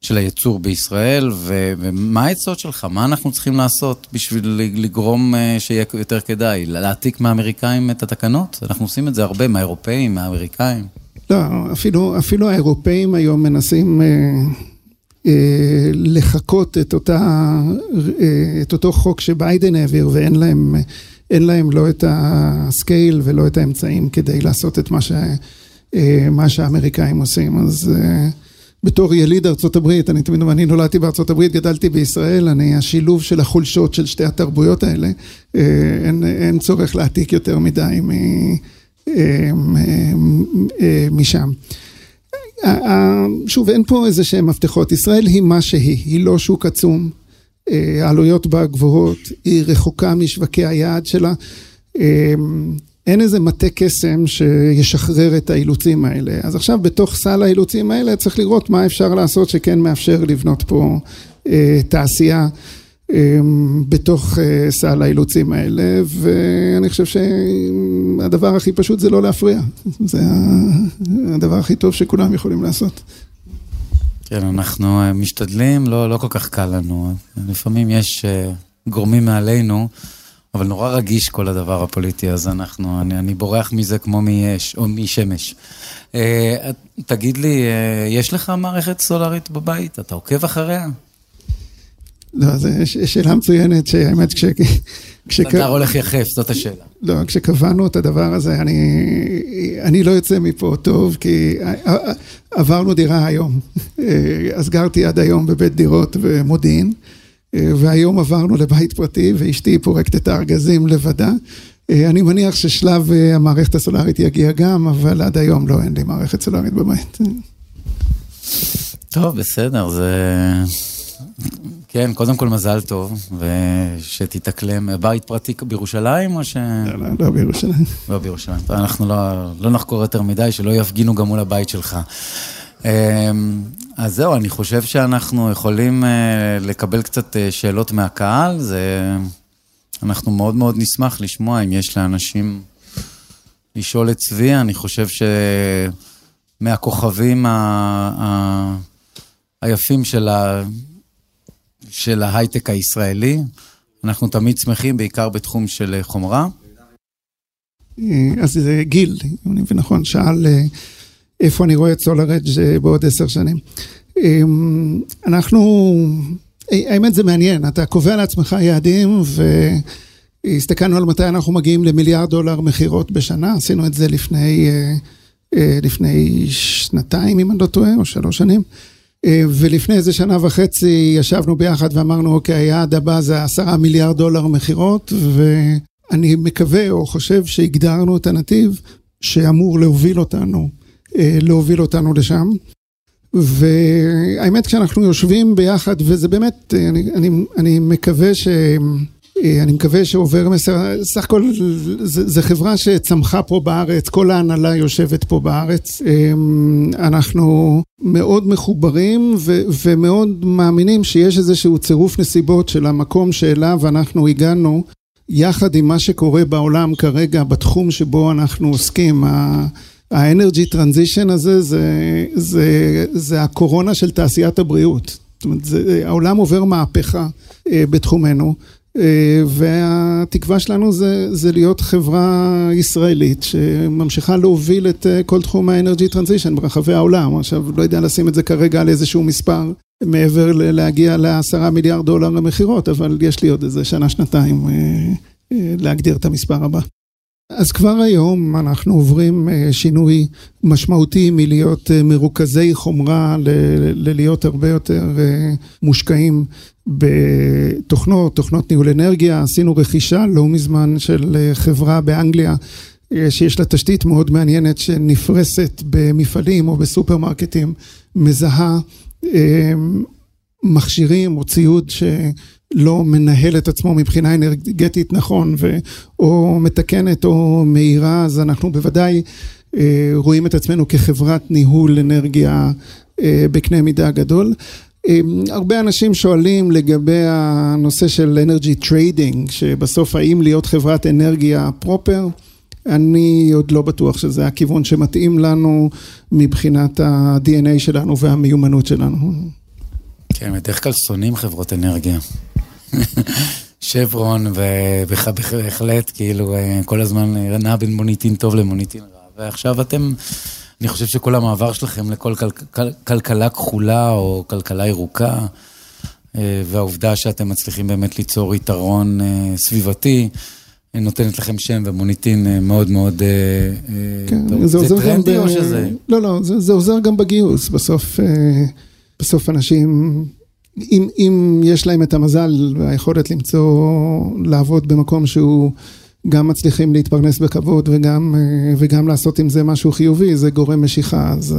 של הייצור בישראל, ו, ומה העצות שלך? מה אנחנו צריכים לעשות בשביל לגרום uh, שיהיה יותר כדאי? להעתיק מהאמריקאים את התקנות? אנחנו עושים את זה הרבה, מהאירופאים, מהאמריקאים.
לא, אפילו, אפילו האירופאים היום מנסים... Uh... לחקות את, אותה, את אותו חוק שביידן העביר ואין להם, להם לא את הסקייל ולא את האמצעים כדי לעשות את מה, ש, מה שהאמריקאים עושים. אז בתור יליד ארצות הברית, אני תמיד אומר, אני נולדתי בארצות הברית, גדלתי בישראל, אני השילוב של החולשות של שתי התרבויות האלה, אין, אין צורך להעתיק יותר מדי משם. שוב, אין פה איזה שהם מפתחות. ישראל היא מה שהיא, היא לא שוק עצום. העלויות בה גבוהות, היא רחוקה משווקי היעד שלה. אין איזה מטה קסם שישחרר את האילוצים האלה. אז עכשיו בתוך סל האילוצים האלה צריך לראות מה אפשר לעשות שכן מאפשר לבנות פה אה, תעשייה אה, בתוך אה, סל האילוצים האלה, ואני חושב שהדבר הכי פשוט זה לא להפריע. זה הדבר הכי טוב שכולם יכולים לעשות.
כן, אנחנו אה, משתדלים, לא, לא כל כך קל לנו. לפעמים יש אה, גורמים מעלינו. אבל נורא רגיש כל הדבר הפוליטי, אז אנחנו, אני, אני בורח מזה כמו מאש או משמש. אה, תגיד לי, אה, יש לך מערכת סולארית בבית? אתה עוקב אחריה?
לא, זו שאלה מצוינת, שהאמת כש...
אתה הולך יחף, זאת השאלה.
לא, כשקבענו את הדבר הזה, אני, אני לא יוצא מפה טוב, כי עברנו דירה היום. (laughs) אה, אז גרתי עד היום בבית דירות במודיעין. והיום עברנו לבית פרטי ואשתי פורקת את הארגזים לבדה. אני מניח ששלב המערכת הסולארית יגיע גם, אבל עד היום לא, אין לי מערכת סולארית בבית.
טוב, בסדר, זה... כן, קודם כל מזל טוב, ושתתאקלם. בית פרטי בירושלים או ש...
לא, לא, לא בירושלים.
לא בירושלים. אנחנו לא, לא נחקור יותר מדי, שלא יפגינו גם מול הבית שלך. אז זהו, אני חושב שאנחנו יכולים אה, לקבל קצת אה, שאלות מהקהל, זה... אנחנו מאוד מאוד נשמח לשמוע אם יש לאנשים לשאול את צבי, אני חושב שמהכוכבים ה... ה... היפים של, ה... של ההייטק הישראלי, אנחנו תמיד שמחים, בעיקר בתחום של חומרה.
אז זה גיל, אם אני מבין נכון, שאל איפה אני רואה את סולארג' בעוד עשר שנים. אמ, אנחנו, האמת זה מעניין, אתה קובע לעצמך יעדים והסתכלנו על מתי אנחנו מגיעים למיליארד דולר מכירות בשנה, עשינו את זה לפני, אה, אה, לפני שנתיים, אם אני לא טועה, או שלוש שנים. אה, ולפני איזה שנה וחצי ישבנו ביחד ואמרנו, אוקיי, היעד הבא זה עשרה מיליארד דולר מכירות, ואני מקווה או חושב שהגדרנו את הנתיב שאמור להוביל אותנו אה, להוביל אותנו לשם. והאמת כשאנחנו יושבים ביחד, וזה באמת, אני, אני, אני מקווה ש... אה, אני מקווה שעובר מסר, סך הכל זו חברה שצמחה פה בארץ, כל ההנהלה יושבת פה בארץ. אה, אנחנו מאוד מחוברים ו- ומאוד מאמינים שיש איזשהו צירוף נסיבות של המקום שאליו אנחנו הגענו, יחד עם מה שקורה בעולם כרגע בתחום שבו אנחנו עוסקים. האנרגי טרנזישן הזה זה, זה, זה הקורונה של תעשיית הבריאות. זאת אומרת, זה, העולם עובר מהפכה אה, בתחומנו, אה, והתקווה שלנו זה, זה להיות חברה ישראלית שממשיכה להוביל את אה, כל תחום האנרגי טרנזישן ברחבי העולם. עכשיו, לא יודע לשים את זה כרגע על איזשהו מספר מעבר להגיע לעשרה מיליארד דולר למכירות, אבל יש לי עוד איזה שנה-שנתיים להגדיר את המספר הבא. אז כבר היום אנחנו עוברים אה, שינוי משמעותי מלהיות אה, מרוכזי חומרה ללהיות הרבה יותר אה, מושקעים בתוכנות, תוכנות ניהול אנרגיה. עשינו רכישה לא מזמן של חברה באנגליה שיש לה תשתית מאוד מעניינת שנפרסת במפעלים או בסופרמרקטים, מזהה מכשירים או ציוד שלא מנהל את עצמו מבחינה אנרגטית נכון, ו, או מתקנת או מהירה, אז אנחנו בוודאי אה, רואים את עצמנו כחברת ניהול אנרגיה אה, בקנה מידה גדול. אה, הרבה אנשים שואלים לגבי הנושא של energy trading, שבסוף האם להיות חברת אנרגיה proper, אני עוד לא בטוח שזה הכיוון שמתאים לנו מבחינת ה-DNA שלנו והמיומנות שלנו.
כן, בדרך כלל שונאים חברות אנרגיה. שברון, ובהחלט, כאילו, אה, כל הזמן נע בין מוניטין טוב למוניטין רע. ועכשיו אתם, אני חושב שכל המעבר שלכם לכל כל, כל, כלכלה כחולה או כלכלה ירוקה, אה, והעובדה שאתם מצליחים באמת ליצור יתרון אה, סביבתי, נותנת לכם שם ומוניטין מאוד מאוד
כן, טוב. זה, זה טרנדי ב... או שזה... לא, לא, זה, זה עוזר גם בגיוס. בסוף... בסוף אנשים, אם, אם יש להם את המזל והיכולת למצוא, לעבוד במקום שהוא גם מצליחים להתפרנס בכבוד וגם, וגם לעשות עם זה משהו חיובי, זה גורם משיכה. אז,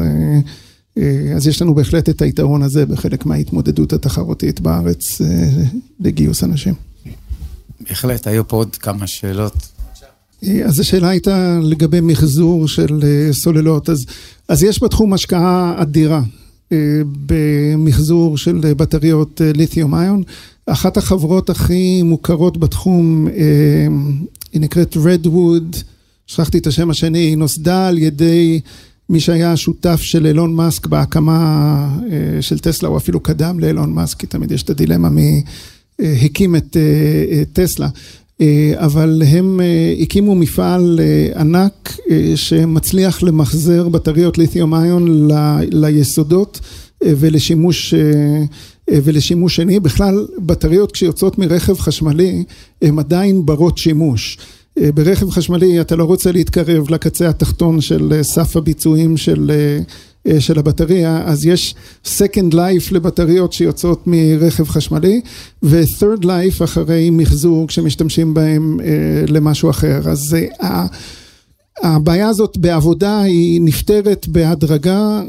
אז יש לנו בהחלט את היתרון הזה בחלק מההתמודדות התחרותית בארץ לגיוס אנשים.
בהחלט, היו פה עוד כמה שאלות.
אז השאלה הייתה לגבי מחזור של סוללות. אז, אז יש בתחום השקעה אדירה. במחזור של בטריות ליתיום איון. אחת החברות הכי מוכרות בתחום, היא נקראת Redwood, שכחתי את השם השני, היא נוסדה על ידי מי שהיה השותף של אילון מאסק בהקמה של טסלה, או אפילו קדם לאילון מאסק, כי תמיד יש את הדילמה מי הקים את טסלה. אבל הם הקימו מפעל ענק שמצליח למחזר בטריות ליתיום איון ליסודות ולשימוש, ולשימוש שני. בכלל, בטריות כשיוצאות מרכב חשמלי, הן עדיין ברות שימוש. ברכב חשמלי אתה לא רוצה להתקרב לקצה התחתון של סף הביצועים של... של הבטריה, אז יש second life לבטריות שיוצאות מרכב חשמלי ו-third life אחרי מחזור כשמשתמשים בהם למשהו אחר. אז הבעיה הזאת בעבודה היא נפתרת בהדרגה,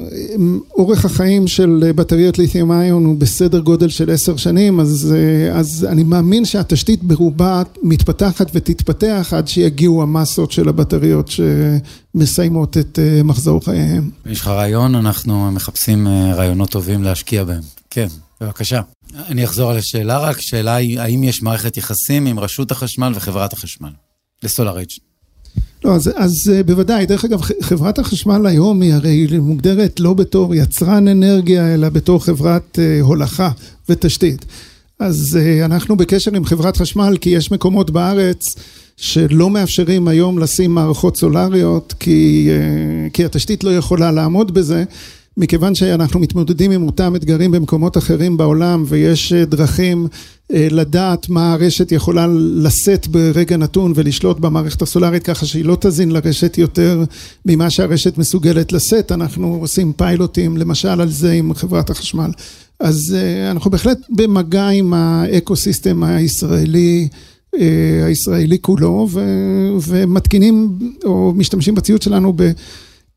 אורך החיים של בטריות ליתיום איון הוא בסדר גודל של עשר שנים, אז, אז אני מאמין שהתשתית ברובה מתפתחת ותתפתח עד שיגיעו המסות של הבטריות שמסיימות את מחזור חייהם.
יש לך רעיון? אנחנו מחפשים רעיונות טובים להשקיע בהם. כן, בבקשה. אני אחזור על השאלה רק, שאלה היא האם יש מערכת יחסים עם רשות החשמל וחברת החשמל לסולארייג'.
לא, אז, אז בוודאי, דרך אגב, חברת החשמל היום היא הרי מוגדרת לא בתור יצרן אנרגיה, אלא בתור חברת הולכה ותשתית. אז אנחנו בקשר עם חברת חשמל, כי יש מקומות בארץ שלא מאפשרים היום לשים מערכות סולריות, כי, כי התשתית לא יכולה לעמוד בזה. מכיוון שאנחנו מתמודדים עם אותם אתגרים במקומות אחרים בעולם ויש דרכים לדעת מה הרשת יכולה לשאת ברגע נתון ולשלוט במערכת הסולרית ככה שהיא לא תזין לרשת יותר ממה שהרשת מסוגלת לשאת, אנחנו עושים פיילוטים למשל על זה עם חברת החשמל. אז אנחנו בהחלט במגע עם האקו סיסטם הישראלי, הישראלי כולו ומתקינים או משתמשים בציוד שלנו ב...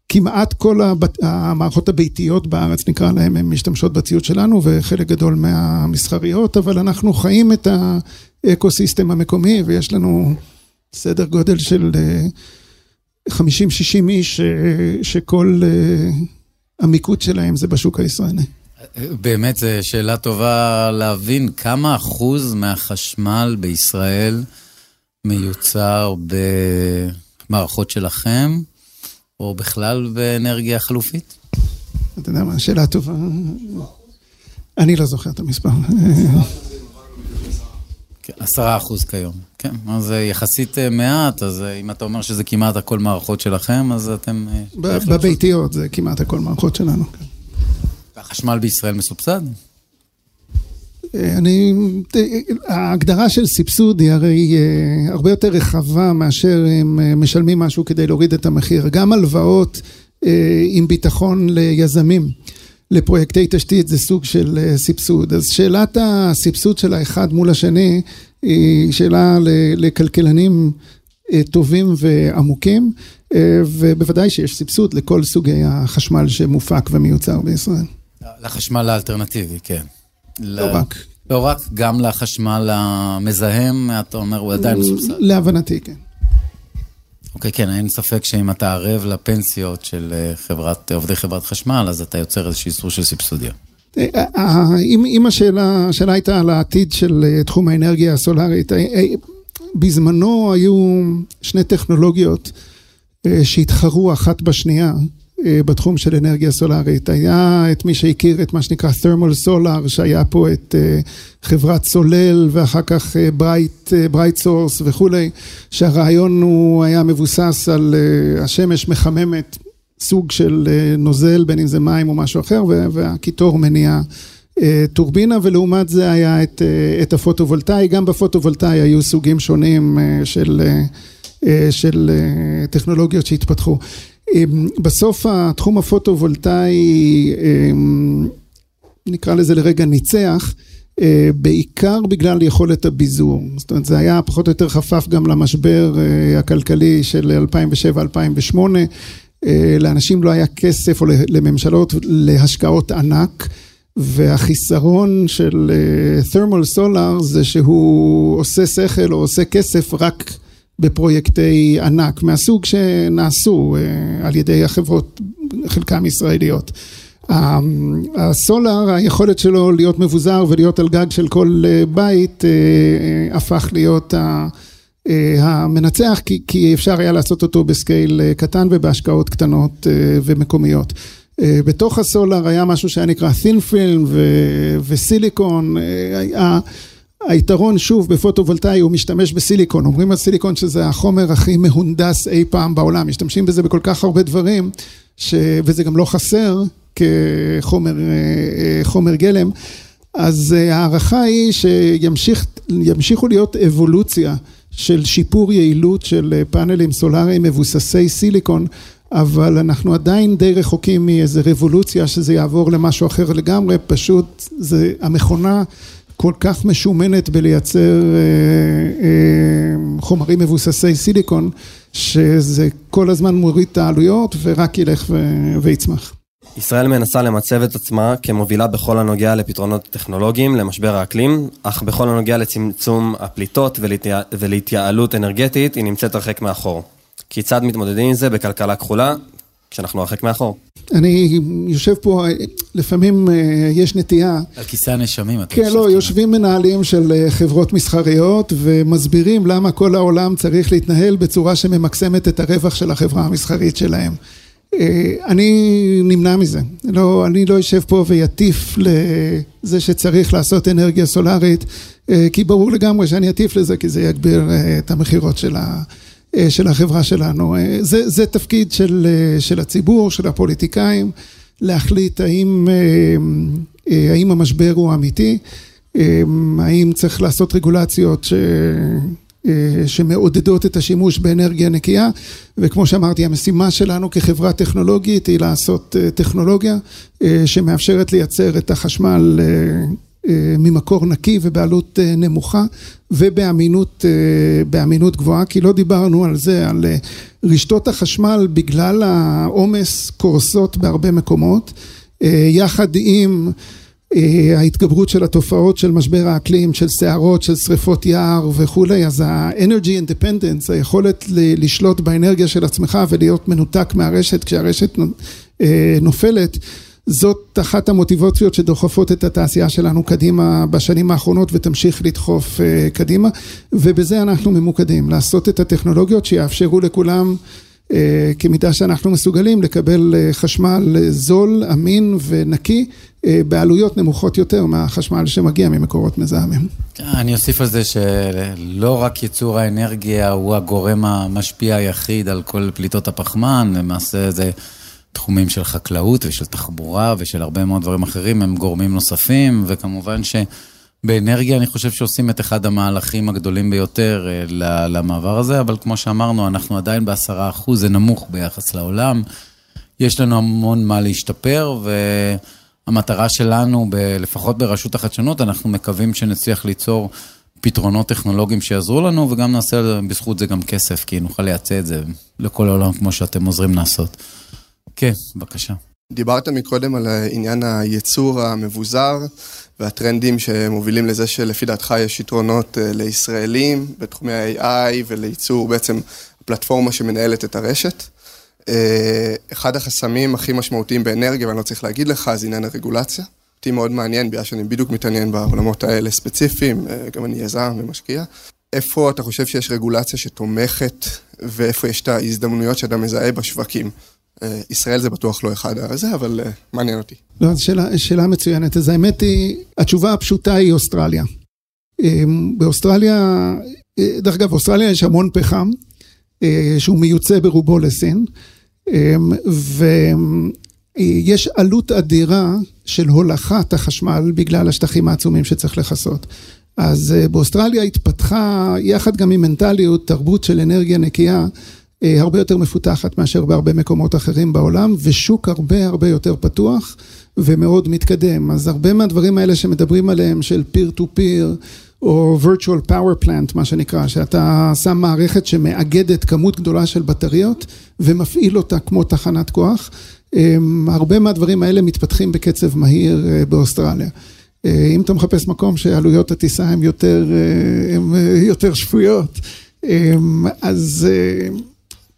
כמעט כל המערכות הביתיות בארץ, נקרא להן, הן משתמשות בציוד שלנו ושחלק גדול מהמסחריות, אבל אנחנו חיים את האקו-סיסטם המקומי ויש לנו סדר גודל של 50-60 איש שכל המיקוד שלהם זה בשוק הישראלי.
באמת זו שאלה טובה להבין כמה אחוז מהחשמל בישראל מיוצר במערכות שלכם? או בכלל באנרגיה חלופית?
אתה יודע מה, שאלה טובה. אני לא זוכר את המספר.
עשרה אחוז כיום, כן, אז זה יחסית מעט, אז אם אתה אומר שזה כמעט הכל מערכות שלכם, אז אתם...
בביתיות זה כמעט הכל מערכות שלנו.
והחשמל בישראל מסובסד?
אני, ההגדרה של סבסוד היא הרי הרבה יותר רחבה מאשר הם משלמים משהו כדי להוריד את המחיר. גם הלוואות עם ביטחון ליזמים, לפרויקטי תשתית זה סוג של סבסוד. אז שאלת הסבסוד של האחד מול השני היא שאלה לכלכלנים טובים ועמוקים, ובוודאי שיש סבסוד לכל סוגי החשמל שמופק ומיוצר בישראל.
לחשמל האלטרנטיבי, כן.
לא רק.
לא רק, גם לחשמל המזהם, אתה אומר, הוא עדיין מסובסד.
להבנתי, כן.
אוקיי, כן, אין ספק שאם אתה ערב לפנסיות של חברת, עובדי חברת חשמל, אז אתה יוצר איזושהי סוג של סבסודיה.
אם השאלה, השאלה הייתה על העתיד של תחום האנרגיה הסולארית, בזמנו היו שני טכנולוגיות שהתחרו אחת בשנייה. בתחום של אנרגיה סולארית. היה את מי שהכיר את מה שנקרא thermal solar, שהיה פה את חברת סולל ואחר כך ברייט, ברייט סורס וכולי, שהרעיון הוא היה מבוסס על השמש מחממת סוג של נוזל, בין אם זה מים או משהו אחר, והקיטור מניע טורבינה, ולעומת זה היה את, את הפוטו-וולטאי. גם בפוטו-וולטאי היו סוגים שונים של, של טכנולוגיות שהתפתחו. בסוף התחום הפוטו-וולטאי, נקרא לזה לרגע ניצח, בעיקר בגלל יכולת הביזור. זאת אומרת, זה היה פחות או יותר חפף גם למשבר הכלכלי של 2007-2008. לאנשים לא היה כסף, או לממשלות, להשקעות ענק. והחיסרון של thermal solar זה שהוא עושה שכל או עושה כסף רק בפרויקטי ענק מהסוג שנעשו על ידי החברות, חלקם ישראליות. הסולר, היכולת שלו להיות מבוזר ולהיות על גג של כל בית הפך להיות המנצח כי אפשר היה לעשות אותו בסקייל קטן ובהשקעות קטנות ומקומיות. בתוך הסולר היה משהו שהיה נקרא thin film וסיליקון, היתרון שוב בפוטו-וולטאי הוא משתמש בסיליקון, אומרים על סיליקון שזה החומר הכי מהונדס אי פעם בעולם, משתמשים בזה בכל כך הרבה דברים וזה גם לא חסר כחומר גלם, אז ההערכה היא שימשיכו להיות אבולוציה של שיפור יעילות של פאנלים סולאריים מבוססי סיליקון אבל אנחנו עדיין די רחוקים מאיזה רבולוציה שזה יעבור למשהו אחר לגמרי, פשוט זה המכונה כל כך משומנת בלייצר חומרים מבוססי סיליקון שזה כל הזמן מוריד את העלויות ורק ילך ויצמח.
ישראל מנסה למצב את עצמה כמובילה בכל הנוגע לפתרונות טכנולוגיים למשבר האקלים, אך בכל הנוגע לצמצום הפליטות ולהתייעלות אנרגטית היא נמצאת הרחק מאחור. כיצד מתמודדים עם זה בכלכלה כחולה, כשאנחנו הרחק מאחור?
אני יושב פה, לפעמים יש נטייה...
על כיסא הנשמים.
כן, לא, יושבים מנהלים של חברות מסחריות ומסבירים למה כל העולם צריך להתנהל בצורה שממקסמת את הרווח של החברה המסחרית שלהם. אני נמנע מזה, אני לא יושב פה ויטיף לזה שצריך לעשות אנרגיה סולארית, כי ברור לגמרי שאני אטיף לזה, כי זה יגביר את המכירות של ה... של החברה שלנו. זה, זה תפקיד של, של הציבור, של הפוליטיקאים, להחליט האם, האם המשבר הוא אמיתי, האם צריך לעשות רגולציות ש... שמעודדות את השימוש באנרגיה נקייה וכמו שאמרתי המשימה שלנו כחברה טכנולוגית היא לעשות טכנולוגיה שמאפשרת לייצר את החשמל ממקור נקי ובעלות נמוכה ובאמינות גבוהה, כי לא דיברנו על זה, על רשתות החשמל בגלל העומס קורסות בהרבה מקומות, יחד עם ההתגברות של התופעות של משבר האקלים, של סערות, של שריפות יער וכולי, אז ה-Energy Independence, היכולת לשלוט באנרגיה של עצמך ולהיות מנותק מהרשת כשהרשת נופלת זאת אחת המוטיבציות שדוחפות את התעשייה שלנו קדימה בשנים האחרונות ותמשיך לדחוף קדימה ובזה אנחנו ממוקדים, לעשות את הטכנולוגיות שיאפשרו לכולם כמידה שאנחנו מסוגלים לקבל חשמל זול, אמין ונקי בעלויות נמוכות יותר מהחשמל שמגיע ממקורות מזהמים.
אני אוסיף על זה שלא רק ייצור האנרגיה הוא הגורם המשפיע היחיד על כל פליטות הפחמן, למעשה זה תחומים של חקלאות ושל תחבורה ושל הרבה מאוד דברים אחרים, הם גורמים נוספים, וכמובן שבאנרגיה אני חושב שעושים את אחד המהלכים הגדולים ביותר למעבר הזה, אבל כמו שאמרנו, אנחנו עדיין בעשרה אחוז, זה נמוך ביחס לעולם. יש לנו המון מה להשתפר, והמטרה שלנו, לפחות ברשות החדשנות, אנחנו מקווים שנצליח ליצור פתרונות טכנולוגיים שיעזרו לנו, וגם נעשה בזכות זה גם כסף, כי נוכל לייצא את זה לכל העולם כמו שאתם עוזרים לעשות. כן, בבקשה.
דיברת מקודם על עניין הייצור המבוזר והטרנדים שמובילים לזה שלפי דעתך יש יתרונות לישראלים בתחומי ה-AI ולייצור בעצם הפלטפורמה שמנהלת את הרשת. אחד החסמים הכי משמעותיים באנרגיה, ואני לא צריך להגיד לך, זה עניין הרגולציה. אותי מאוד מעניין, בגלל שאני בדיוק מתעניין בעולמות האלה ספציפיים, גם אני יזם ומשקיע. איפה אתה חושב שיש רגולציה שתומכת ואיפה יש את ההזדמנויות שאתה מזהה בשווקים? ישראל זה בטוח לא אחד הזה, אבל מעניין אותי.
לא, זו שאלה מצוינת. אז האמת היא, התשובה הפשוטה היא אוסטרליה. באוסטרליה, דרך אגב, באוסטרליה יש המון פחם, שהוא מיוצא ברובו לסין, ויש עלות אדירה של הולכת החשמל בגלל השטחים העצומים שצריך לכסות. אז באוסטרליה התפתחה, יחד גם עם מנטליות, תרבות של אנרגיה נקייה. הרבה יותר מפותחת מאשר בהרבה מקומות אחרים בעולם, ושוק הרבה הרבה יותר פתוח ומאוד מתקדם. אז הרבה מהדברים האלה שמדברים עליהם של peer to peer, או virtual power plant, מה שנקרא, שאתה שם מערכת שמאגדת כמות גדולה של בטריות ומפעיל אותה כמו תחנת כוח. הרבה מהדברים האלה מתפתחים בקצב מהיר באוסטרליה. אם אתה מחפש מקום שעלויות הטיסה הן יותר, יותר שפויות, אז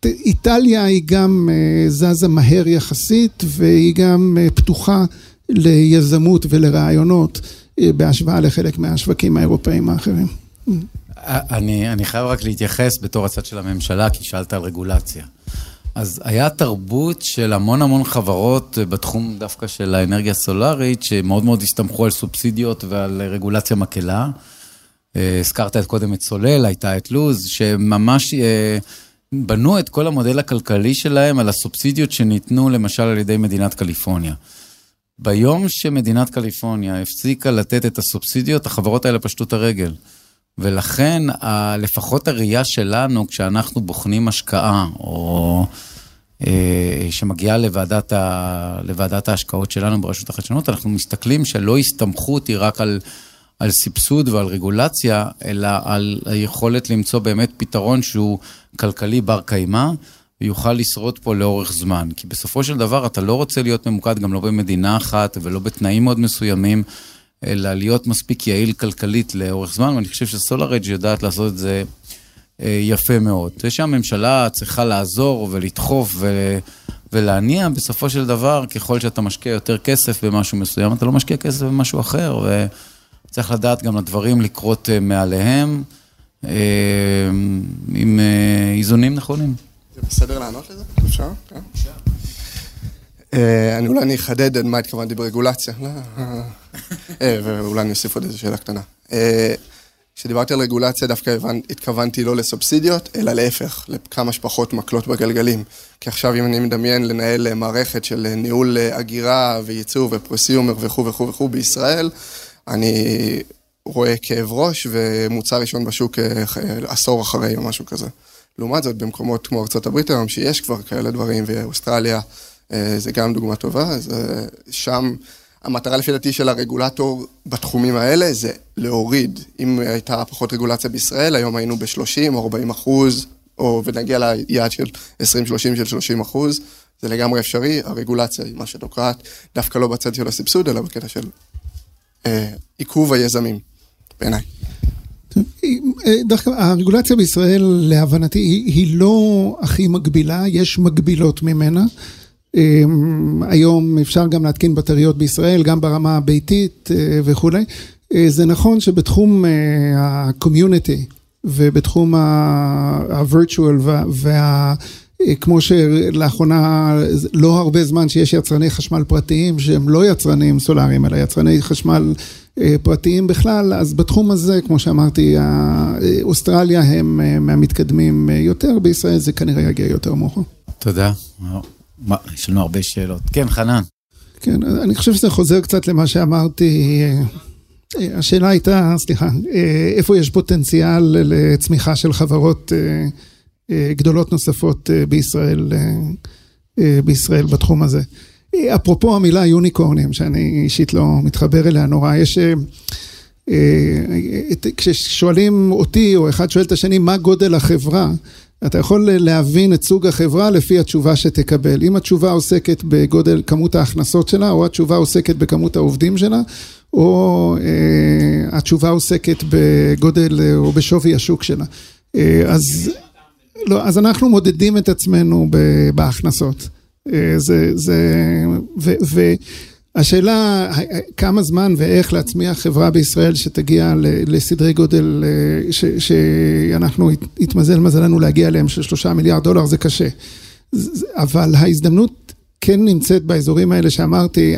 איטליה היא גם זזה מהר יחסית והיא גם פתוחה ליזמות ולרעיונות בהשוואה לחלק מהשווקים האירופאים האחרים.
אני, אני חייב רק להתייחס בתור הצד של הממשלה, כי שאלת על רגולציה. אז היה תרבות של המון המון חברות בתחום דווקא של האנרגיה הסולארית, שמאוד מאוד הסתמכו על סובסידיות ועל רגולציה מקלה. הזכרת את קודם את סולל, הייתה את לוז, שממש בנו את כל המודל הכלכלי שלהם על הסובסידיות שניתנו למשל על ידי מדינת קליפורניה. ביום שמדינת קליפורניה הפסיקה לתת את הסובסידיות, החברות האלה פשטו את הרגל. ולכן, לפחות הראייה שלנו, כשאנחנו בוחנים השקעה, או אה, שמגיעה לוועדת, ה, לוועדת ההשקעות שלנו ברשות החדשנות, אנחנו מסתכלים שלא הסתמכות היא רק על, על סבסוד ועל רגולציה, אלא על היכולת למצוא באמת פתרון שהוא כלכלי בר קיימא. ויוכל לשרוד פה לאורך זמן. כי בסופו של דבר אתה לא רוצה להיות ממוקד גם לא במדינה אחת ולא בתנאים מאוד מסוימים, אלא להיות מספיק יעיל כלכלית לאורך זמן, ואני חושב שסולארג' יודעת לעשות את זה אה, יפה מאוד. זה שהממשלה צריכה לעזור ולדחוף ו... ולהניע, בסופו של דבר, ככל שאתה משקיע יותר כסף במשהו מסוים, אתה לא משקיע כסף במשהו אחר, וצריך לדעת גם לדברים לקרות אה, מעליהם, אה, עם איזונים נכונים.
זה בסדר לענות לזה? אפשר? כן. אה, אני אולי אני אחדד מה התכוונתי ברגולציה, לא, אה, ואולי אני אוסיף עוד איזו שאלה קטנה. אה, כשדיברתי על רגולציה דווקא התכוונתי לא לסובסידיות, אלא להפך, לכמה שפחות מקלות בגלגלים. כי עכשיו אם אני מדמיין לנהל מערכת של ניהול הגירה וייצור ופרוסיומר וכו' וכו' וכו' בישראל, אני רואה כאב ראש ומוצר ראשון בשוק עשור אחרי או משהו כזה. לעומת זאת, במקומות כמו ארה"ב היום, שיש כבר כאלה דברים, ואוסטרליה אה, זה גם דוגמה טובה, אז אה, שם המטרה לפי דעתי של הרגולטור בתחומים האלה זה להוריד. אם הייתה פחות רגולציה בישראל, היום היינו ב-30 או 40 אחוז, או ונגיע ליעד של 20-30 של 30 אחוז, זה לגמרי אפשרי, הרגולציה היא מה שתוקעת, דווקא לא בצד של הסבסוד, אלא בקטע של אה, עיכוב היזמים, בעיניי.
דווקא הרגולציה בישראל, להבנתי, היא, היא לא הכי מגבילה, יש מגבילות ממנה. אמ, היום אפשר גם להתקין בטריות בישראל, גם ברמה הביתית אה, וכולי. אה, זה נכון שבתחום ה-community אה, ובתחום ה-virtual וה... כמו שלאחרונה, לא הרבה זמן שיש יצרני חשמל פרטיים שהם לא יצרנים סולאריים, אלא יצרני חשמל אה, פרטיים בכלל, אז בתחום הזה, כמו שאמרתי, אוסטרליה הם אה, מהמתקדמים אה, יותר, בישראל זה כנראה יגיע יותר מאוחר.
תודה. יש לנו הרבה שאלות. כן, חנן.
כן, אני חושב שזה חוזר קצת למה שאמרתי. השאלה הייתה, סליחה, איפה יש פוטנציאל לצמיחה של חברות גדולות נוספות בישראל, בישראל בתחום הזה. אפרופו המילה יוניקורנים, שאני אישית לא מתחבר אליה נורא, יש... אה, אה, כששואלים אותי, או אחד שואל את השני, מה גודל החברה, אתה יכול להבין את סוג החברה לפי התשובה שתקבל. אם התשובה עוסקת בגודל כמות ההכנסות שלה, או התשובה עוסקת בכמות העובדים שלה, או אה, התשובה עוסקת בגודל או בשווי השוק שלה. אה, אז, לא, אז אנחנו מודדים את עצמנו בהכנסות. אה, זה, זה, ו, והשאלה כמה זמן ואיך להצמיח חברה בישראל שתגיע לסדרי גודל אה, ש, שאנחנו התמזל מזלנו להגיע אליהם של שלושה מיליארד דולר זה קשה. אבל ההזדמנות כן נמצאת באזורים האלה שאמרתי,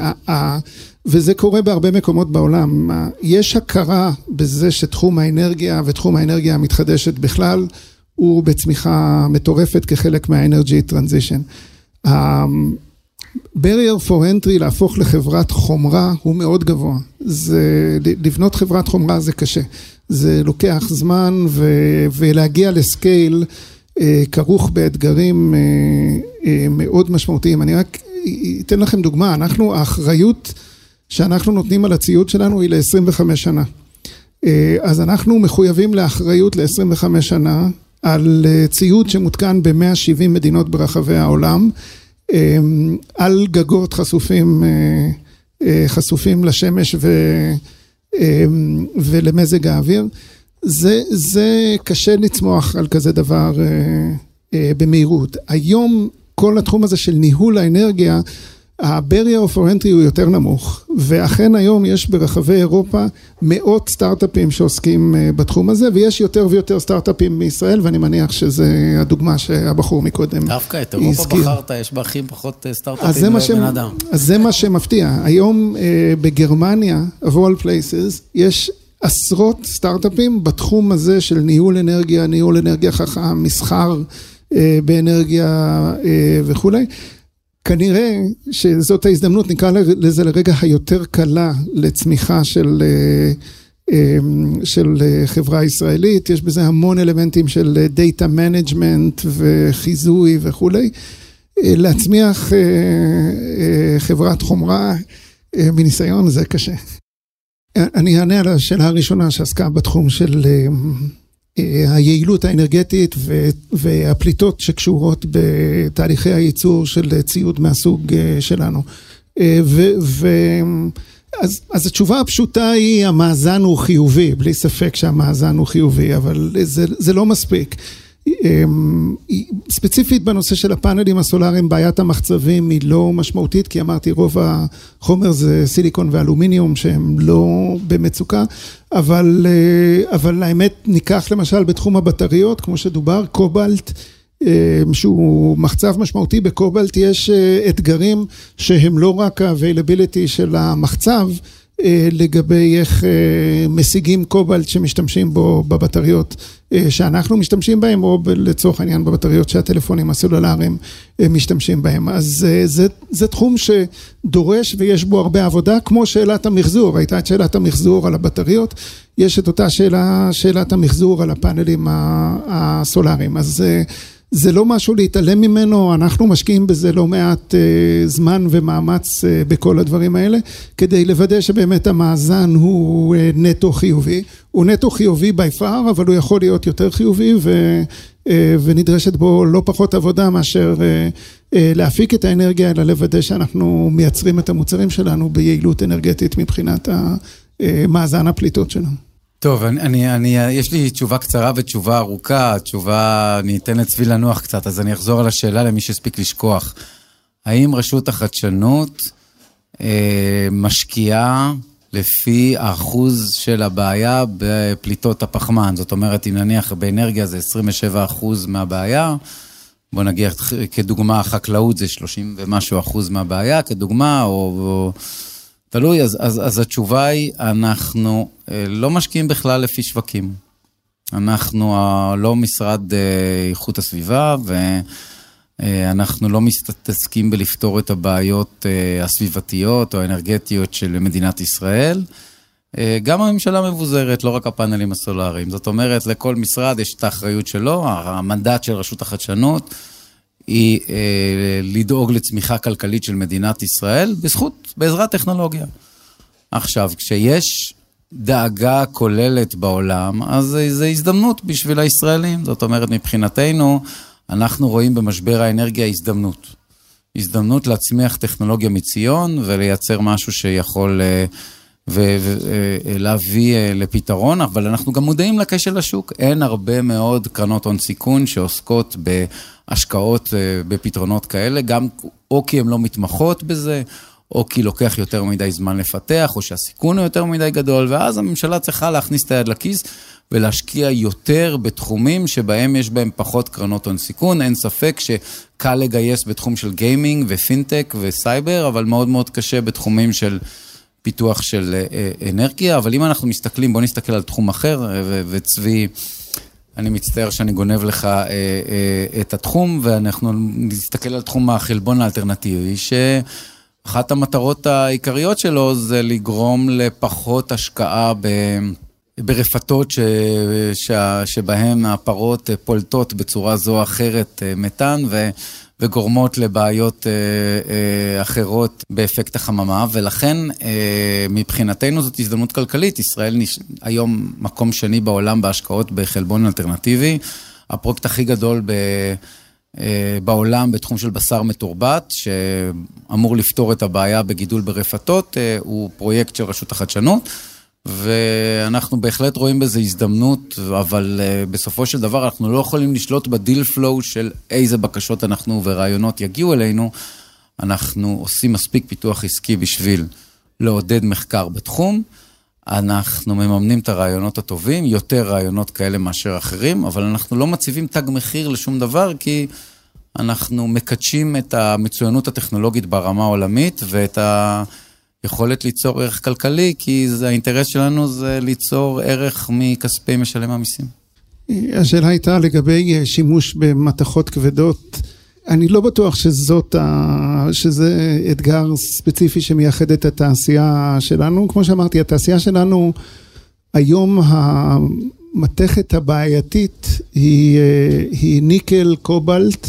וזה קורה בהרבה מקומות בעולם. יש הכרה בזה שתחום האנרגיה ותחום האנרגיה המתחדשת בכלל הוא בצמיחה מטורפת כחלק מה-Energy Transition. ה-barrier for entry להפוך לחברת חומרה הוא מאוד גבוה. זה, לבנות חברת חומרה זה קשה. זה לוקח זמן ו, ולהגיע לסקייל כרוך באתגרים מאוד משמעותיים. אני רק אתן לכם דוגמה, אנחנו, האחריות שאנחנו נותנים על הציוד שלנו היא ל-25 שנה. אז אנחנו מחויבים לאחריות ל-25 שנה על ציוד שמותקן ב-170 מדינות ברחבי העולם, על גגות חשופים, חשופים לשמש ו... ולמזג האוויר. זה, זה קשה לצמוח על כזה דבר במהירות. היום כל התחום הזה של ניהול האנרגיה, ה-barrier of entry הוא יותר נמוך, ואכן היום יש ברחבי אירופה מאות סטארט-אפים שעוסקים בתחום הזה, ויש יותר ויותר סטארט-אפים בישראל, ואני מניח שזה הדוגמה שהבחור מקודם.
דווקא את אירופה בחרת, יש בה הכי פחות סטארט-אפים לבן אדם.
אז זה מה שמפתיע. היום בגרמניה, of all places, יש עשרות סטארט-אפים בתחום הזה של ניהול אנרגיה, ניהול אנרגיה חכם, מסחר באנרגיה וכולי. כנראה שזאת ההזדמנות, נקרא לזה לרגע היותר קלה לצמיחה של, של חברה ישראלית, יש בזה המון אלמנטים של data management וחיזוי וכולי. להצמיח חברת חומרה מניסיון זה קשה. אני אענה על השאלה הראשונה שעסקה בתחום של היעילות האנרגטית והפליטות שקשורות בתהליכי הייצור של ציוד מהסוג שלנו. אז התשובה הפשוטה היא המאזן הוא חיובי, בלי ספק שהמאזן הוא חיובי, אבל זה, זה לא מספיק. ספציפית בנושא של הפאנלים הסולאריים, בעיית המחצבים היא לא משמעותית, כי אמרתי רוב החומר זה סיליקון ואלומיניום שהם לא במצוקה, אבל, אבל האמת ניקח למשל בתחום הבטריות, כמו שדובר, קובלט, שהוא מחצב משמעותי, בקובלט יש אתגרים שהם לא רק ה-availability של המחצב, לגבי איך משיגים קובלט שמשתמשים בו בבטריות שאנחנו משתמשים בהם, או לצורך העניין בבטריות שהטלפונים הסלולריים משתמשים בהם. אז זה, זה תחום שדורש ויש בו הרבה עבודה, כמו שאלת המחזור, הייתה את שאלת המחזור על הבטריות, יש את אותה שאלה, שאלת המחזור על הפאנלים הסולריים. אז זה לא משהו להתעלם ממנו, אנחנו משקיעים בזה לא מעט זמן ומאמץ בכל הדברים האלה, כדי לוודא שבאמת המאזן הוא נטו חיובי. הוא נטו חיובי by far, אבל הוא יכול להיות יותר חיובי ונדרשת בו לא פחות עבודה מאשר להפיק את האנרגיה, אלא לוודא שאנחנו מייצרים את המוצרים שלנו ביעילות אנרגטית מבחינת מאזן הפליטות שלנו.
טוב, אני, אני, יש לי תשובה קצרה ותשובה ארוכה, תשובה, אני אתן לצבי לנוח קצת, אז אני אחזור על השאלה למי שהספיק לשכוח. האם רשות החדשנות אה, משקיעה לפי האחוז של הבעיה בפליטות הפחמן? זאת אומרת, אם נניח באנרגיה זה 27 אחוז מהבעיה, בוא נגיע כדוגמה, החקלאות זה 30 ומשהו אחוז מהבעיה, כדוגמה, או... או תלוי, אז, אז, אז התשובה היא, אנחנו אה, לא משקיעים בכלל לפי שווקים. אנחנו אה, לא משרד אה, איכות הסביבה, ואנחנו לא מתעסקים בלפתור את הבעיות הסביבתיות או האנרגטיות של מדינת ישראל. גם הממשלה מבוזרת, לא רק הפאנלים הסולאריים. זאת אומרת, לכל משרד יש את האחריות שלו, המנדט של רשות החדשנות. היא אה, לדאוג לצמיחה כלכלית של מדינת ישראל בזכות, בעזרת טכנולוגיה. עכשיו, כשיש דאגה כוללת בעולם, אז זו הזדמנות בשביל הישראלים. זאת אומרת, מבחינתנו, אנחנו רואים במשבר האנרגיה הזדמנות. הזדמנות להצמיח טכנולוגיה מציון ולייצר משהו שיכול אה, ולהביא אה, לפתרון, אבל אנחנו גם מודעים לכשל השוק. אין הרבה מאוד קרנות הון סיכון שעוסקות בהשקעות אה, בפתרונות כאלה, גם או כי הן לא מתמחות בזה, או כי לוקח יותר מדי זמן לפתח, או שהסיכון הוא יותר מדי גדול, ואז הממשלה צריכה להכניס את היד לכיס ולהשקיע יותר בתחומים שבהם יש בהם פחות קרנות הון סיכון. אין ספק שקל לגייס בתחום של gaming ופינטק וסייבר, אבל מאוד מאוד קשה בתחומים של... פיתוח של אה, אה, אנרגיה, אבל אם אנחנו מסתכלים, בואו נסתכל על תחום אחר, וצבי, אני מצטער שאני גונב לך את התחום, ואנחנו נסתכל על תחום החלבון האלטרנטיבי, שאחת המטרות העיקריות שלו זה לגרום לפחות השקעה ברפתות ש... ש... שבהן הפרות פולטות בצורה זו או אחרת מתאן ו... וגורמות לבעיות אה, אה, אחרות באפקט החממה, ולכן אה, מבחינתנו זאת הזדמנות כלכלית. ישראל נש... היום מקום שני בעולם בהשקעות בחלבון אלטרנטיבי. הפרויקט הכי גדול ב... אה, בעולם בתחום של בשר מתורבת, שאמור לפתור את הבעיה בגידול ברפתות, אה, הוא פרויקט של רשות החדשנות. ואנחנו בהחלט רואים בזה הזדמנות, אבל uh, בסופו של דבר אנחנו לא יכולים לשלוט בדיל פלואו של איזה בקשות אנחנו ורעיונות יגיעו אלינו. אנחנו עושים מספיק פיתוח עסקי בשביל לעודד מחקר בתחום. אנחנו מממנים את הרעיונות הטובים, יותר רעיונות כאלה מאשר אחרים, אבל אנחנו לא מציבים תג מחיר לשום דבר, כי אנחנו מקדשים את המצוינות הטכנולוגית ברמה העולמית ואת ה... יכולת ליצור ערך כלכלי, כי זה, האינטרס שלנו זה ליצור ערך מכספי משלם המיסים.
השאלה הייתה לגבי אה, שימוש במתכות כבדות. אני לא בטוח שזאת. שזה אתגר ספציפי שמייחד את התעשייה שלנו. כמו שאמרתי, התעשייה שלנו, היום המתכת הבעייתית היא, אה, היא ניקל, קובלט,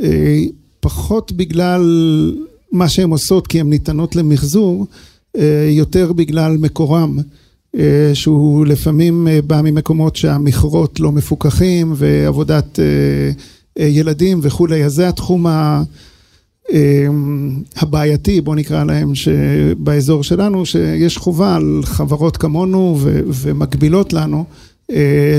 אה, פחות בגלל מה שהן עושות כי הן ניתנות למחזור, אה, יותר בגלל מקורם, אה, שהוא לפעמים אה, בא ממקומות שהמכרות לא מפוקחים ועבודת ילדים וכולי, אז זה התחום הבעייתי, בוא נקרא להם, שבאזור שלנו, שיש חובה על חברות כמונו ומקבילות לנו,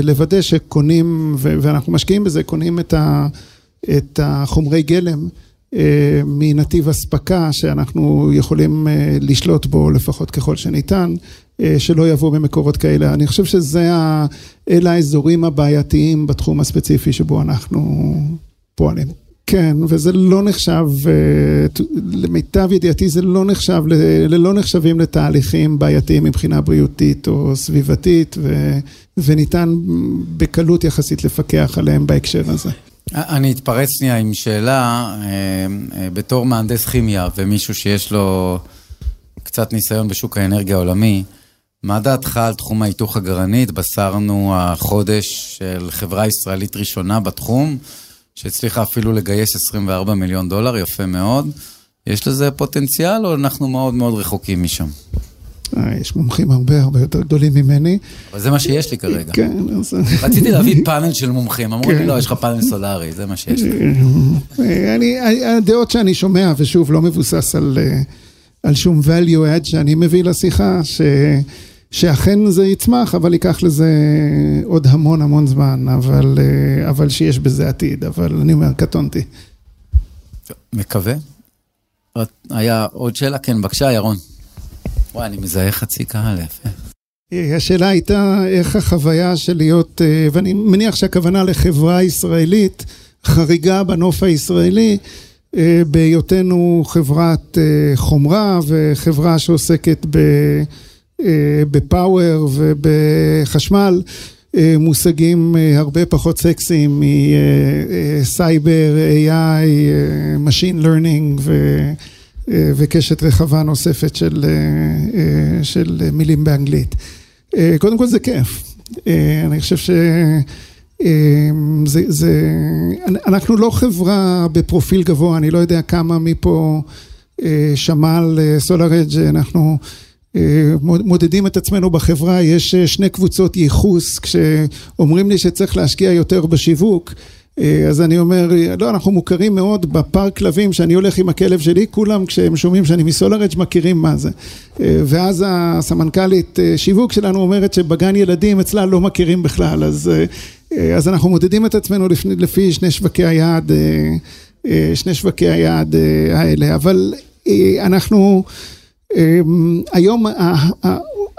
לוודא שקונים, ואנחנו משקיעים בזה, קונים את החומרי גלם. אה, מנתיב אספקה שאנחנו יכולים אה, לשלוט בו לפחות ככל שניתן, אה, שלא יבוא במקורות כאלה. אני חושב שזה, אלה האזורים הבעייתיים בתחום הספציפי שבו אנחנו פועלים. כן, וזה לא נחשב, למיטב ידיעתי זה לא נחשב, לא נחשבים לתהליכים בעייתיים מבחינה בריאותית או סביבתית, ו, וניתן בקלות יחסית לפקח עליהם בהקשר הזה.
אני אתפרץ שנייה עם שאלה, אה, אה, בתור מהנדס כימיה ומישהו שיש לו קצת ניסיון בשוק האנרגיה העולמי, מה דעתך על תחום ההיתוך הגרעיני? התבשרנו החודש של חברה ישראלית ראשונה בתחום, שהצליחה אפילו לגייס 24 מיליון דולר, יפה מאוד. יש לזה פוטנציאל או אנחנו מאוד מאוד רחוקים משם?
אה, יש מומחים הרבה הרבה יותר גדולים ממני.
אבל זה מה שיש לי כרגע.
כן, אז...
רציתי להביא פאנל של מומחים, אמרו לי, כן. לא, יש לך פאנל סולארי, זה מה שיש לי.
אה, אני, הדעות שאני שומע, ושוב, לא מבוסס על, אה, על שום value add שאני מביא לשיחה, ש... שאכן זה יצמח, אבל ייקח לזה עוד המון המון זמן, אבל, אבל שיש בזה עתיד, אבל אני אומר, קטונתי.
מקווה. היה עוד שאלה? כן, בבקשה, ירון. וואי, אני מזהה חצי קהל, יפה.
השאלה הייתה איך החוויה של להיות, אה, ואני מניח שהכוונה לחברה ישראלית חריגה בנוף הישראלי, אה, בהיותנו חברת אה, חומרה וחברה שעוסקת בפאוור ובחשמל, מושגים הרבה פחות סקסיים מסייבר, AI, Machine Learning ו... אה, וקשת רחבה נוספת של, אה, אה, של מילים באנגלית. קודם כל זה כיף. אני חושב ש... זה, זה, אנחנו לא חברה בפרופיל גבוה, אני לא יודע כמה מפה שמע על סולארג', אנחנו מודדים את עצמנו בחברה, יש שני קבוצות ייחוס, כשאומרים לי שצריך להשקיע יותר בשיווק, אז אני אומר, לא, אנחנו מוכרים מאוד בפארק כלבים, שאני הולך עם הכלב שלי, כולם כשהם שומעים שאני מסולרג' מכירים מה זה. אה, ואז הסמנכ"לית אה, שיווק שלנו אומרת שבגן ילדים אצלה לא מכירים בכלל, אז, אז אנחנו מודדים את עצמנו לפי, לפי שני שווקי היעד, שני שווקי היעד האלה, אבל אנחנו, היום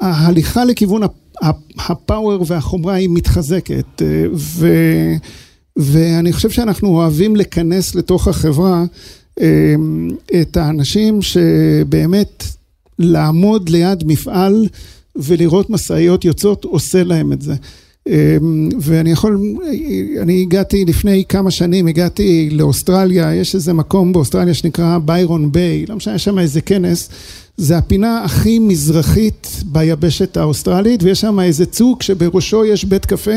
ההליכה לכיוון הפאוור והחומרה היא מתחזקת, ו... ואני חושב שאנחנו אוהבים לכנס לתוך החברה אמ, את האנשים שבאמת לעמוד ליד מפעל ולראות משאיות יוצאות עושה להם את זה. ואני יכול, אני הגעתי לפני כמה שנים, הגעתי לאוסטרליה, יש איזה מקום באוסטרליה שנקרא ביירון ביי, לא משנה, יש שם איזה כנס, זה הפינה הכי מזרחית ביבשת האוסטרלית, ויש שם איזה צוק שבראשו יש בית קפה,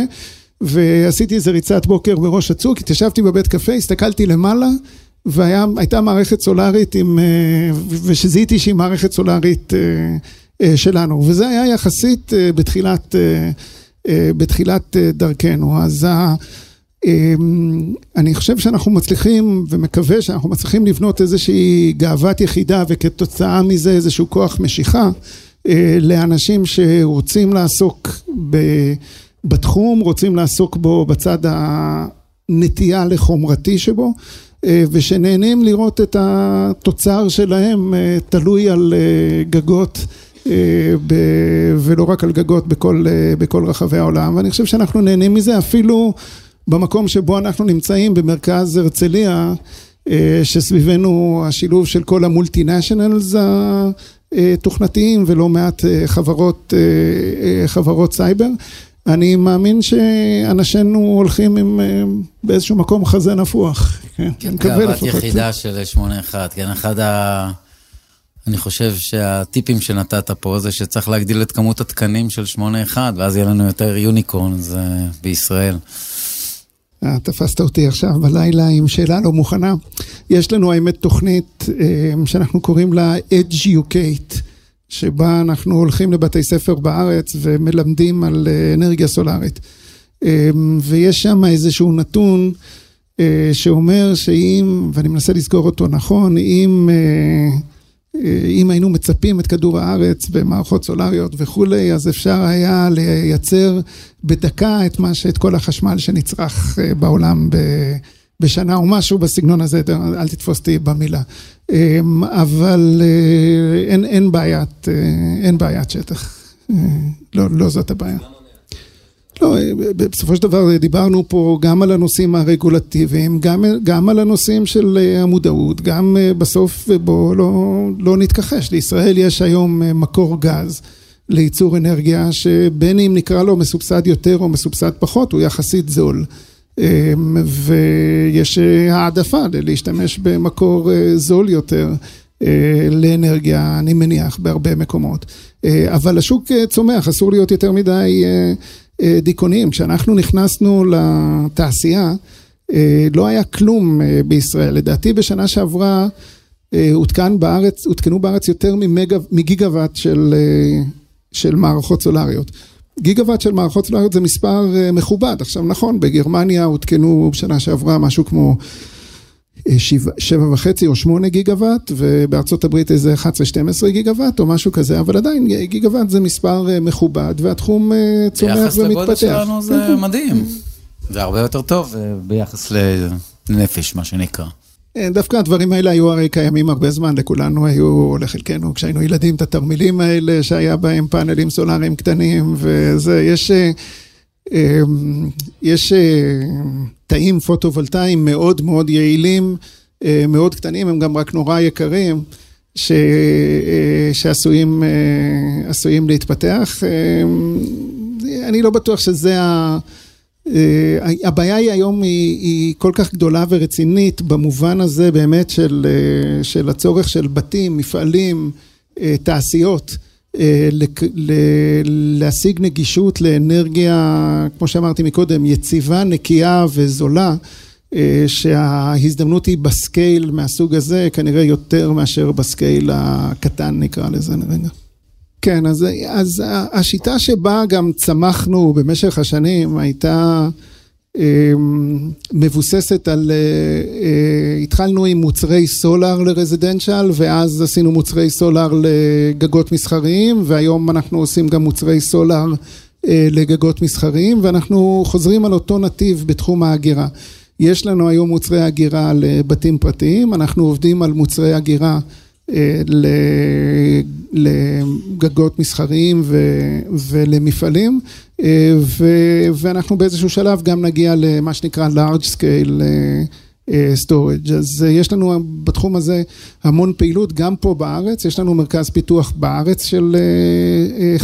ועשיתי איזה ריצת בוקר בראש הצוק, התיישבתי בבית קפה, הסתכלתי למעלה, והייתה מערכת סולארית עם, ושזיהיתי שהיא מערכת סולארית שלנו, וזה היה יחסית בתחילת... בתחילת דרכנו. אז אני חושב שאנחנו מצליחים ומקווה שאנחנו מצליחים לבנות איזושהי גאוות יחידה וכתוצאה מזה איזשהו כוח משיכה לאנשים שרוצים לעסוק בתחום, רוצים לעסוק בו בצד הנטייה לחומרתי שבו ושנהנים לראות את התוצר שלהם תלוי על גגות ולא רק על גגות בכל, בכל רחבי העולם, ואני חושב שאנחנו נהנים מזה אפילו במקום שבו אנחנו נמצאים במרכז הרצליה, שסביבנו השילוב של כל המולטינשיונלס התוכנתיים ולא מעט חברות, חברות סייבר. אני מאמין שאנשינו הולכים עם באיזשהו מקום חזה נפוח.
כן, גאוות יחידה של 8-1, כן, אחד ה... אני חושב שהטיפים שנתת פה זה שצריך להגדיל את כמות התקנים של 8-1 ואז יהיה לנו יותר יוניקורנס בישראל.
תפסת אותי עכשיו בלילה עם שאלה לא מוכנה. יש לנו האמת תוכנית שאנחנו קוראים לה Educate, שבה אנחנו הולכים לבתי ספר בארץ ומלמדים על אנרגיה סולארית. ויש שם איזשהו נתון שאומר שאם, ואני מנסה לזכור אותו נכון, אם... אם היינו מצפים את כדור הארץ במערכות סולריות וכולי, אז אפשר היה לייצר בדקה את מה שאת כל החשמל שנצרך בעולם בשנה או משהו בסגנון הזה, אל תתפוס אותי במילה. אבל אין, אין בעיית, אין בעיית שטח, לא, לא זאת הבעיה. לא, בסופו של דבר דיברנו פה גם על הנושאים הרגולטיביים, גם, גם על הנושאים של המודעות, גם בסוף בואו לא, לא נתכחש, לישראל יש היום מקור גז לייצור אנרגיה שבין אם נקרא לו מסובסד יותר או מסובסד פחות, הוא יחסית זול. ויש העדפה להשתמש במקור זול יותר לאנרגיה, אני מניח, בהרבה מקומות. אבל השוק צומח, אסור להיות יותר מדי דיכאוניים. כשאנחנו נכנסנו לתעשייה, לא היה כלום בישראל. לדעתי בשנה שעברה הותקן בארץ, הותקנו בארץ יותר מגיגוואט של, של מערכות סולריות. גיגוואט של מערכות סולריות זה מספר מכובד. עכשיו נכון, בגרמניה הותקנו בשנה שעברה משהו כמו שבע וחצי או שמונה גיגוואט, ובארצות הברית איזה 11-12 גיגוואט או משהו כזה, אבל עדיין גיגוואט זה מספר מכובד, והתחום צומח ומתפתח.
ביחס לגודל שלנו זה מדהים. זה הרבה יותר טוב ביחס לנפש, מה שנקרא.
דווקא הדברים האלה היו הרי קיימים הרבה זמן, לכולנו היו, לחלקנו, כשהיינו ילדים, את התרמילים האלה שהיה בהם פאנלים סולאריים קטנים, וזה, יש... יש תאים פוטו-וולטאיים מאוד מאוד יעילים, מאוד קטנים, הם גם רק נורא יקרים, שעשויים להתפתח. אני לא בטוח שזה ה... הבעיה היא היום היא כל כך גדולה ורצינית במובן הזה באמת של הצורך של בתים, מפעלים, תעשיות. להשיג נגישות לאנרגיה, כמו שאמרתי מקודם, יציבה, נקייה וזולה, שההזדמנות היא בסקייל מהסוג הזה, כנראה יותר מאשר בסקייל הקטן נקרא לזה רגע. כן, אז, אז השיטה שבה גם צמחנו במשך השנים הייתה מבוססת על, התחלנו עם מוצרי סולאר לרזידנציאל ואז עשינו מוצרי סולאר לגגות מסחריים והיום אנחנו עושים גם מוצרי סולאר לגגות מסחריים ואנחנו חוזרים על אותו נתיב בתחום ההגירה. יש לנו היום מוצרי הגירה לבתים פרטיים, אנחנו עובדים על מוצרי הגירה לגגות מסחריים ולמפעלים ואנחנו באיזשהו שלב גם נגיע למה שנקרא large scale storage. אז יש לנו בתחום הזה המון פעילות גם פה בארץ, יש לנו מרכז פיתוח בארץ של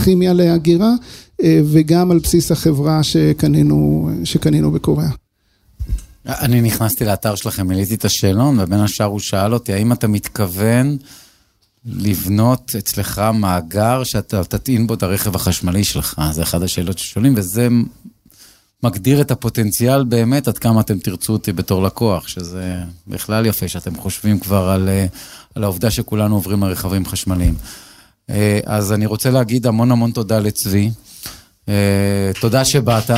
כימיה להגירה אה, וגם על בסיס החברה שקנינו, שקנינו בקוריאה.
אני נכנסתי לאתר שלכם, מילאתי את השאלון, ובין השאר הוא שאל אותי, האם אתה מתכוון לבנות אצלך מאגר שאתה תטעין בו את הרכב החשמלי שלך? זה אחת השאלות ששואלים, וזה מגדיר את הפוטנציאל באמת עד כמה אתם תרצו אותי בתור לקוח, שזה בכלל יפה שאתם חושבים כבר על, אה, על העובדה שכולנו עוברים על רכבים חשמליים. אה, אז אני רוצה להגיד המון המון תודה לצבי. אה, תודה שבאת.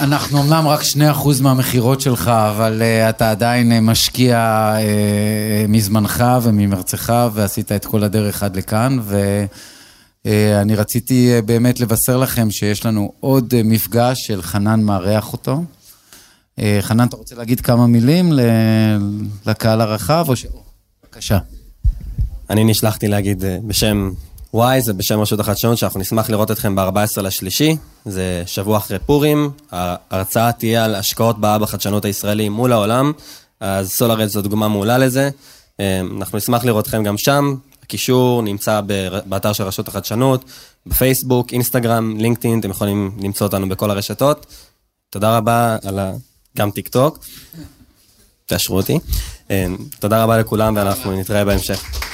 אנחנו אמנם רק 2% מהמכירות שלך, אבל uh, אתה עדיין uh, משקיע מזמנך וממרצך, ועשית את כל הדרך עד לכאן, ואני uh, רציתי באמת לבשר לכם שיש לנו עוד מפגש של חנן מארח אותו. חנן, אתה רוצה להגיד כמה מילים לקהל הרחב, או ש... בבקשה.
אני נשלחתי להגיד בשם וואי, זה בשם רשות החדשנות, שאנחנו נשמח לראות אתכם ב-14 לשלישי, זה שבוע אחרי פורים, ההרצאה תהיה על השקעות באב החדשנות הישראלי מול העולם, אז סולארד זו דוגמה מעולה לזה. אה, אנחנו נשמח לראות אתכם גם שם, הקישור נמצא באתר של רשות החדשנות, בפייסבוק, אינסטגרם, לינקדאין, אתם יכולים למצוא אותנו בכל הרשתות. תודה רבה על ה... גם טיק טוק, תאשרו אותי. אה, תודה רבה לכולם ואנחנו נתראה בהמשך.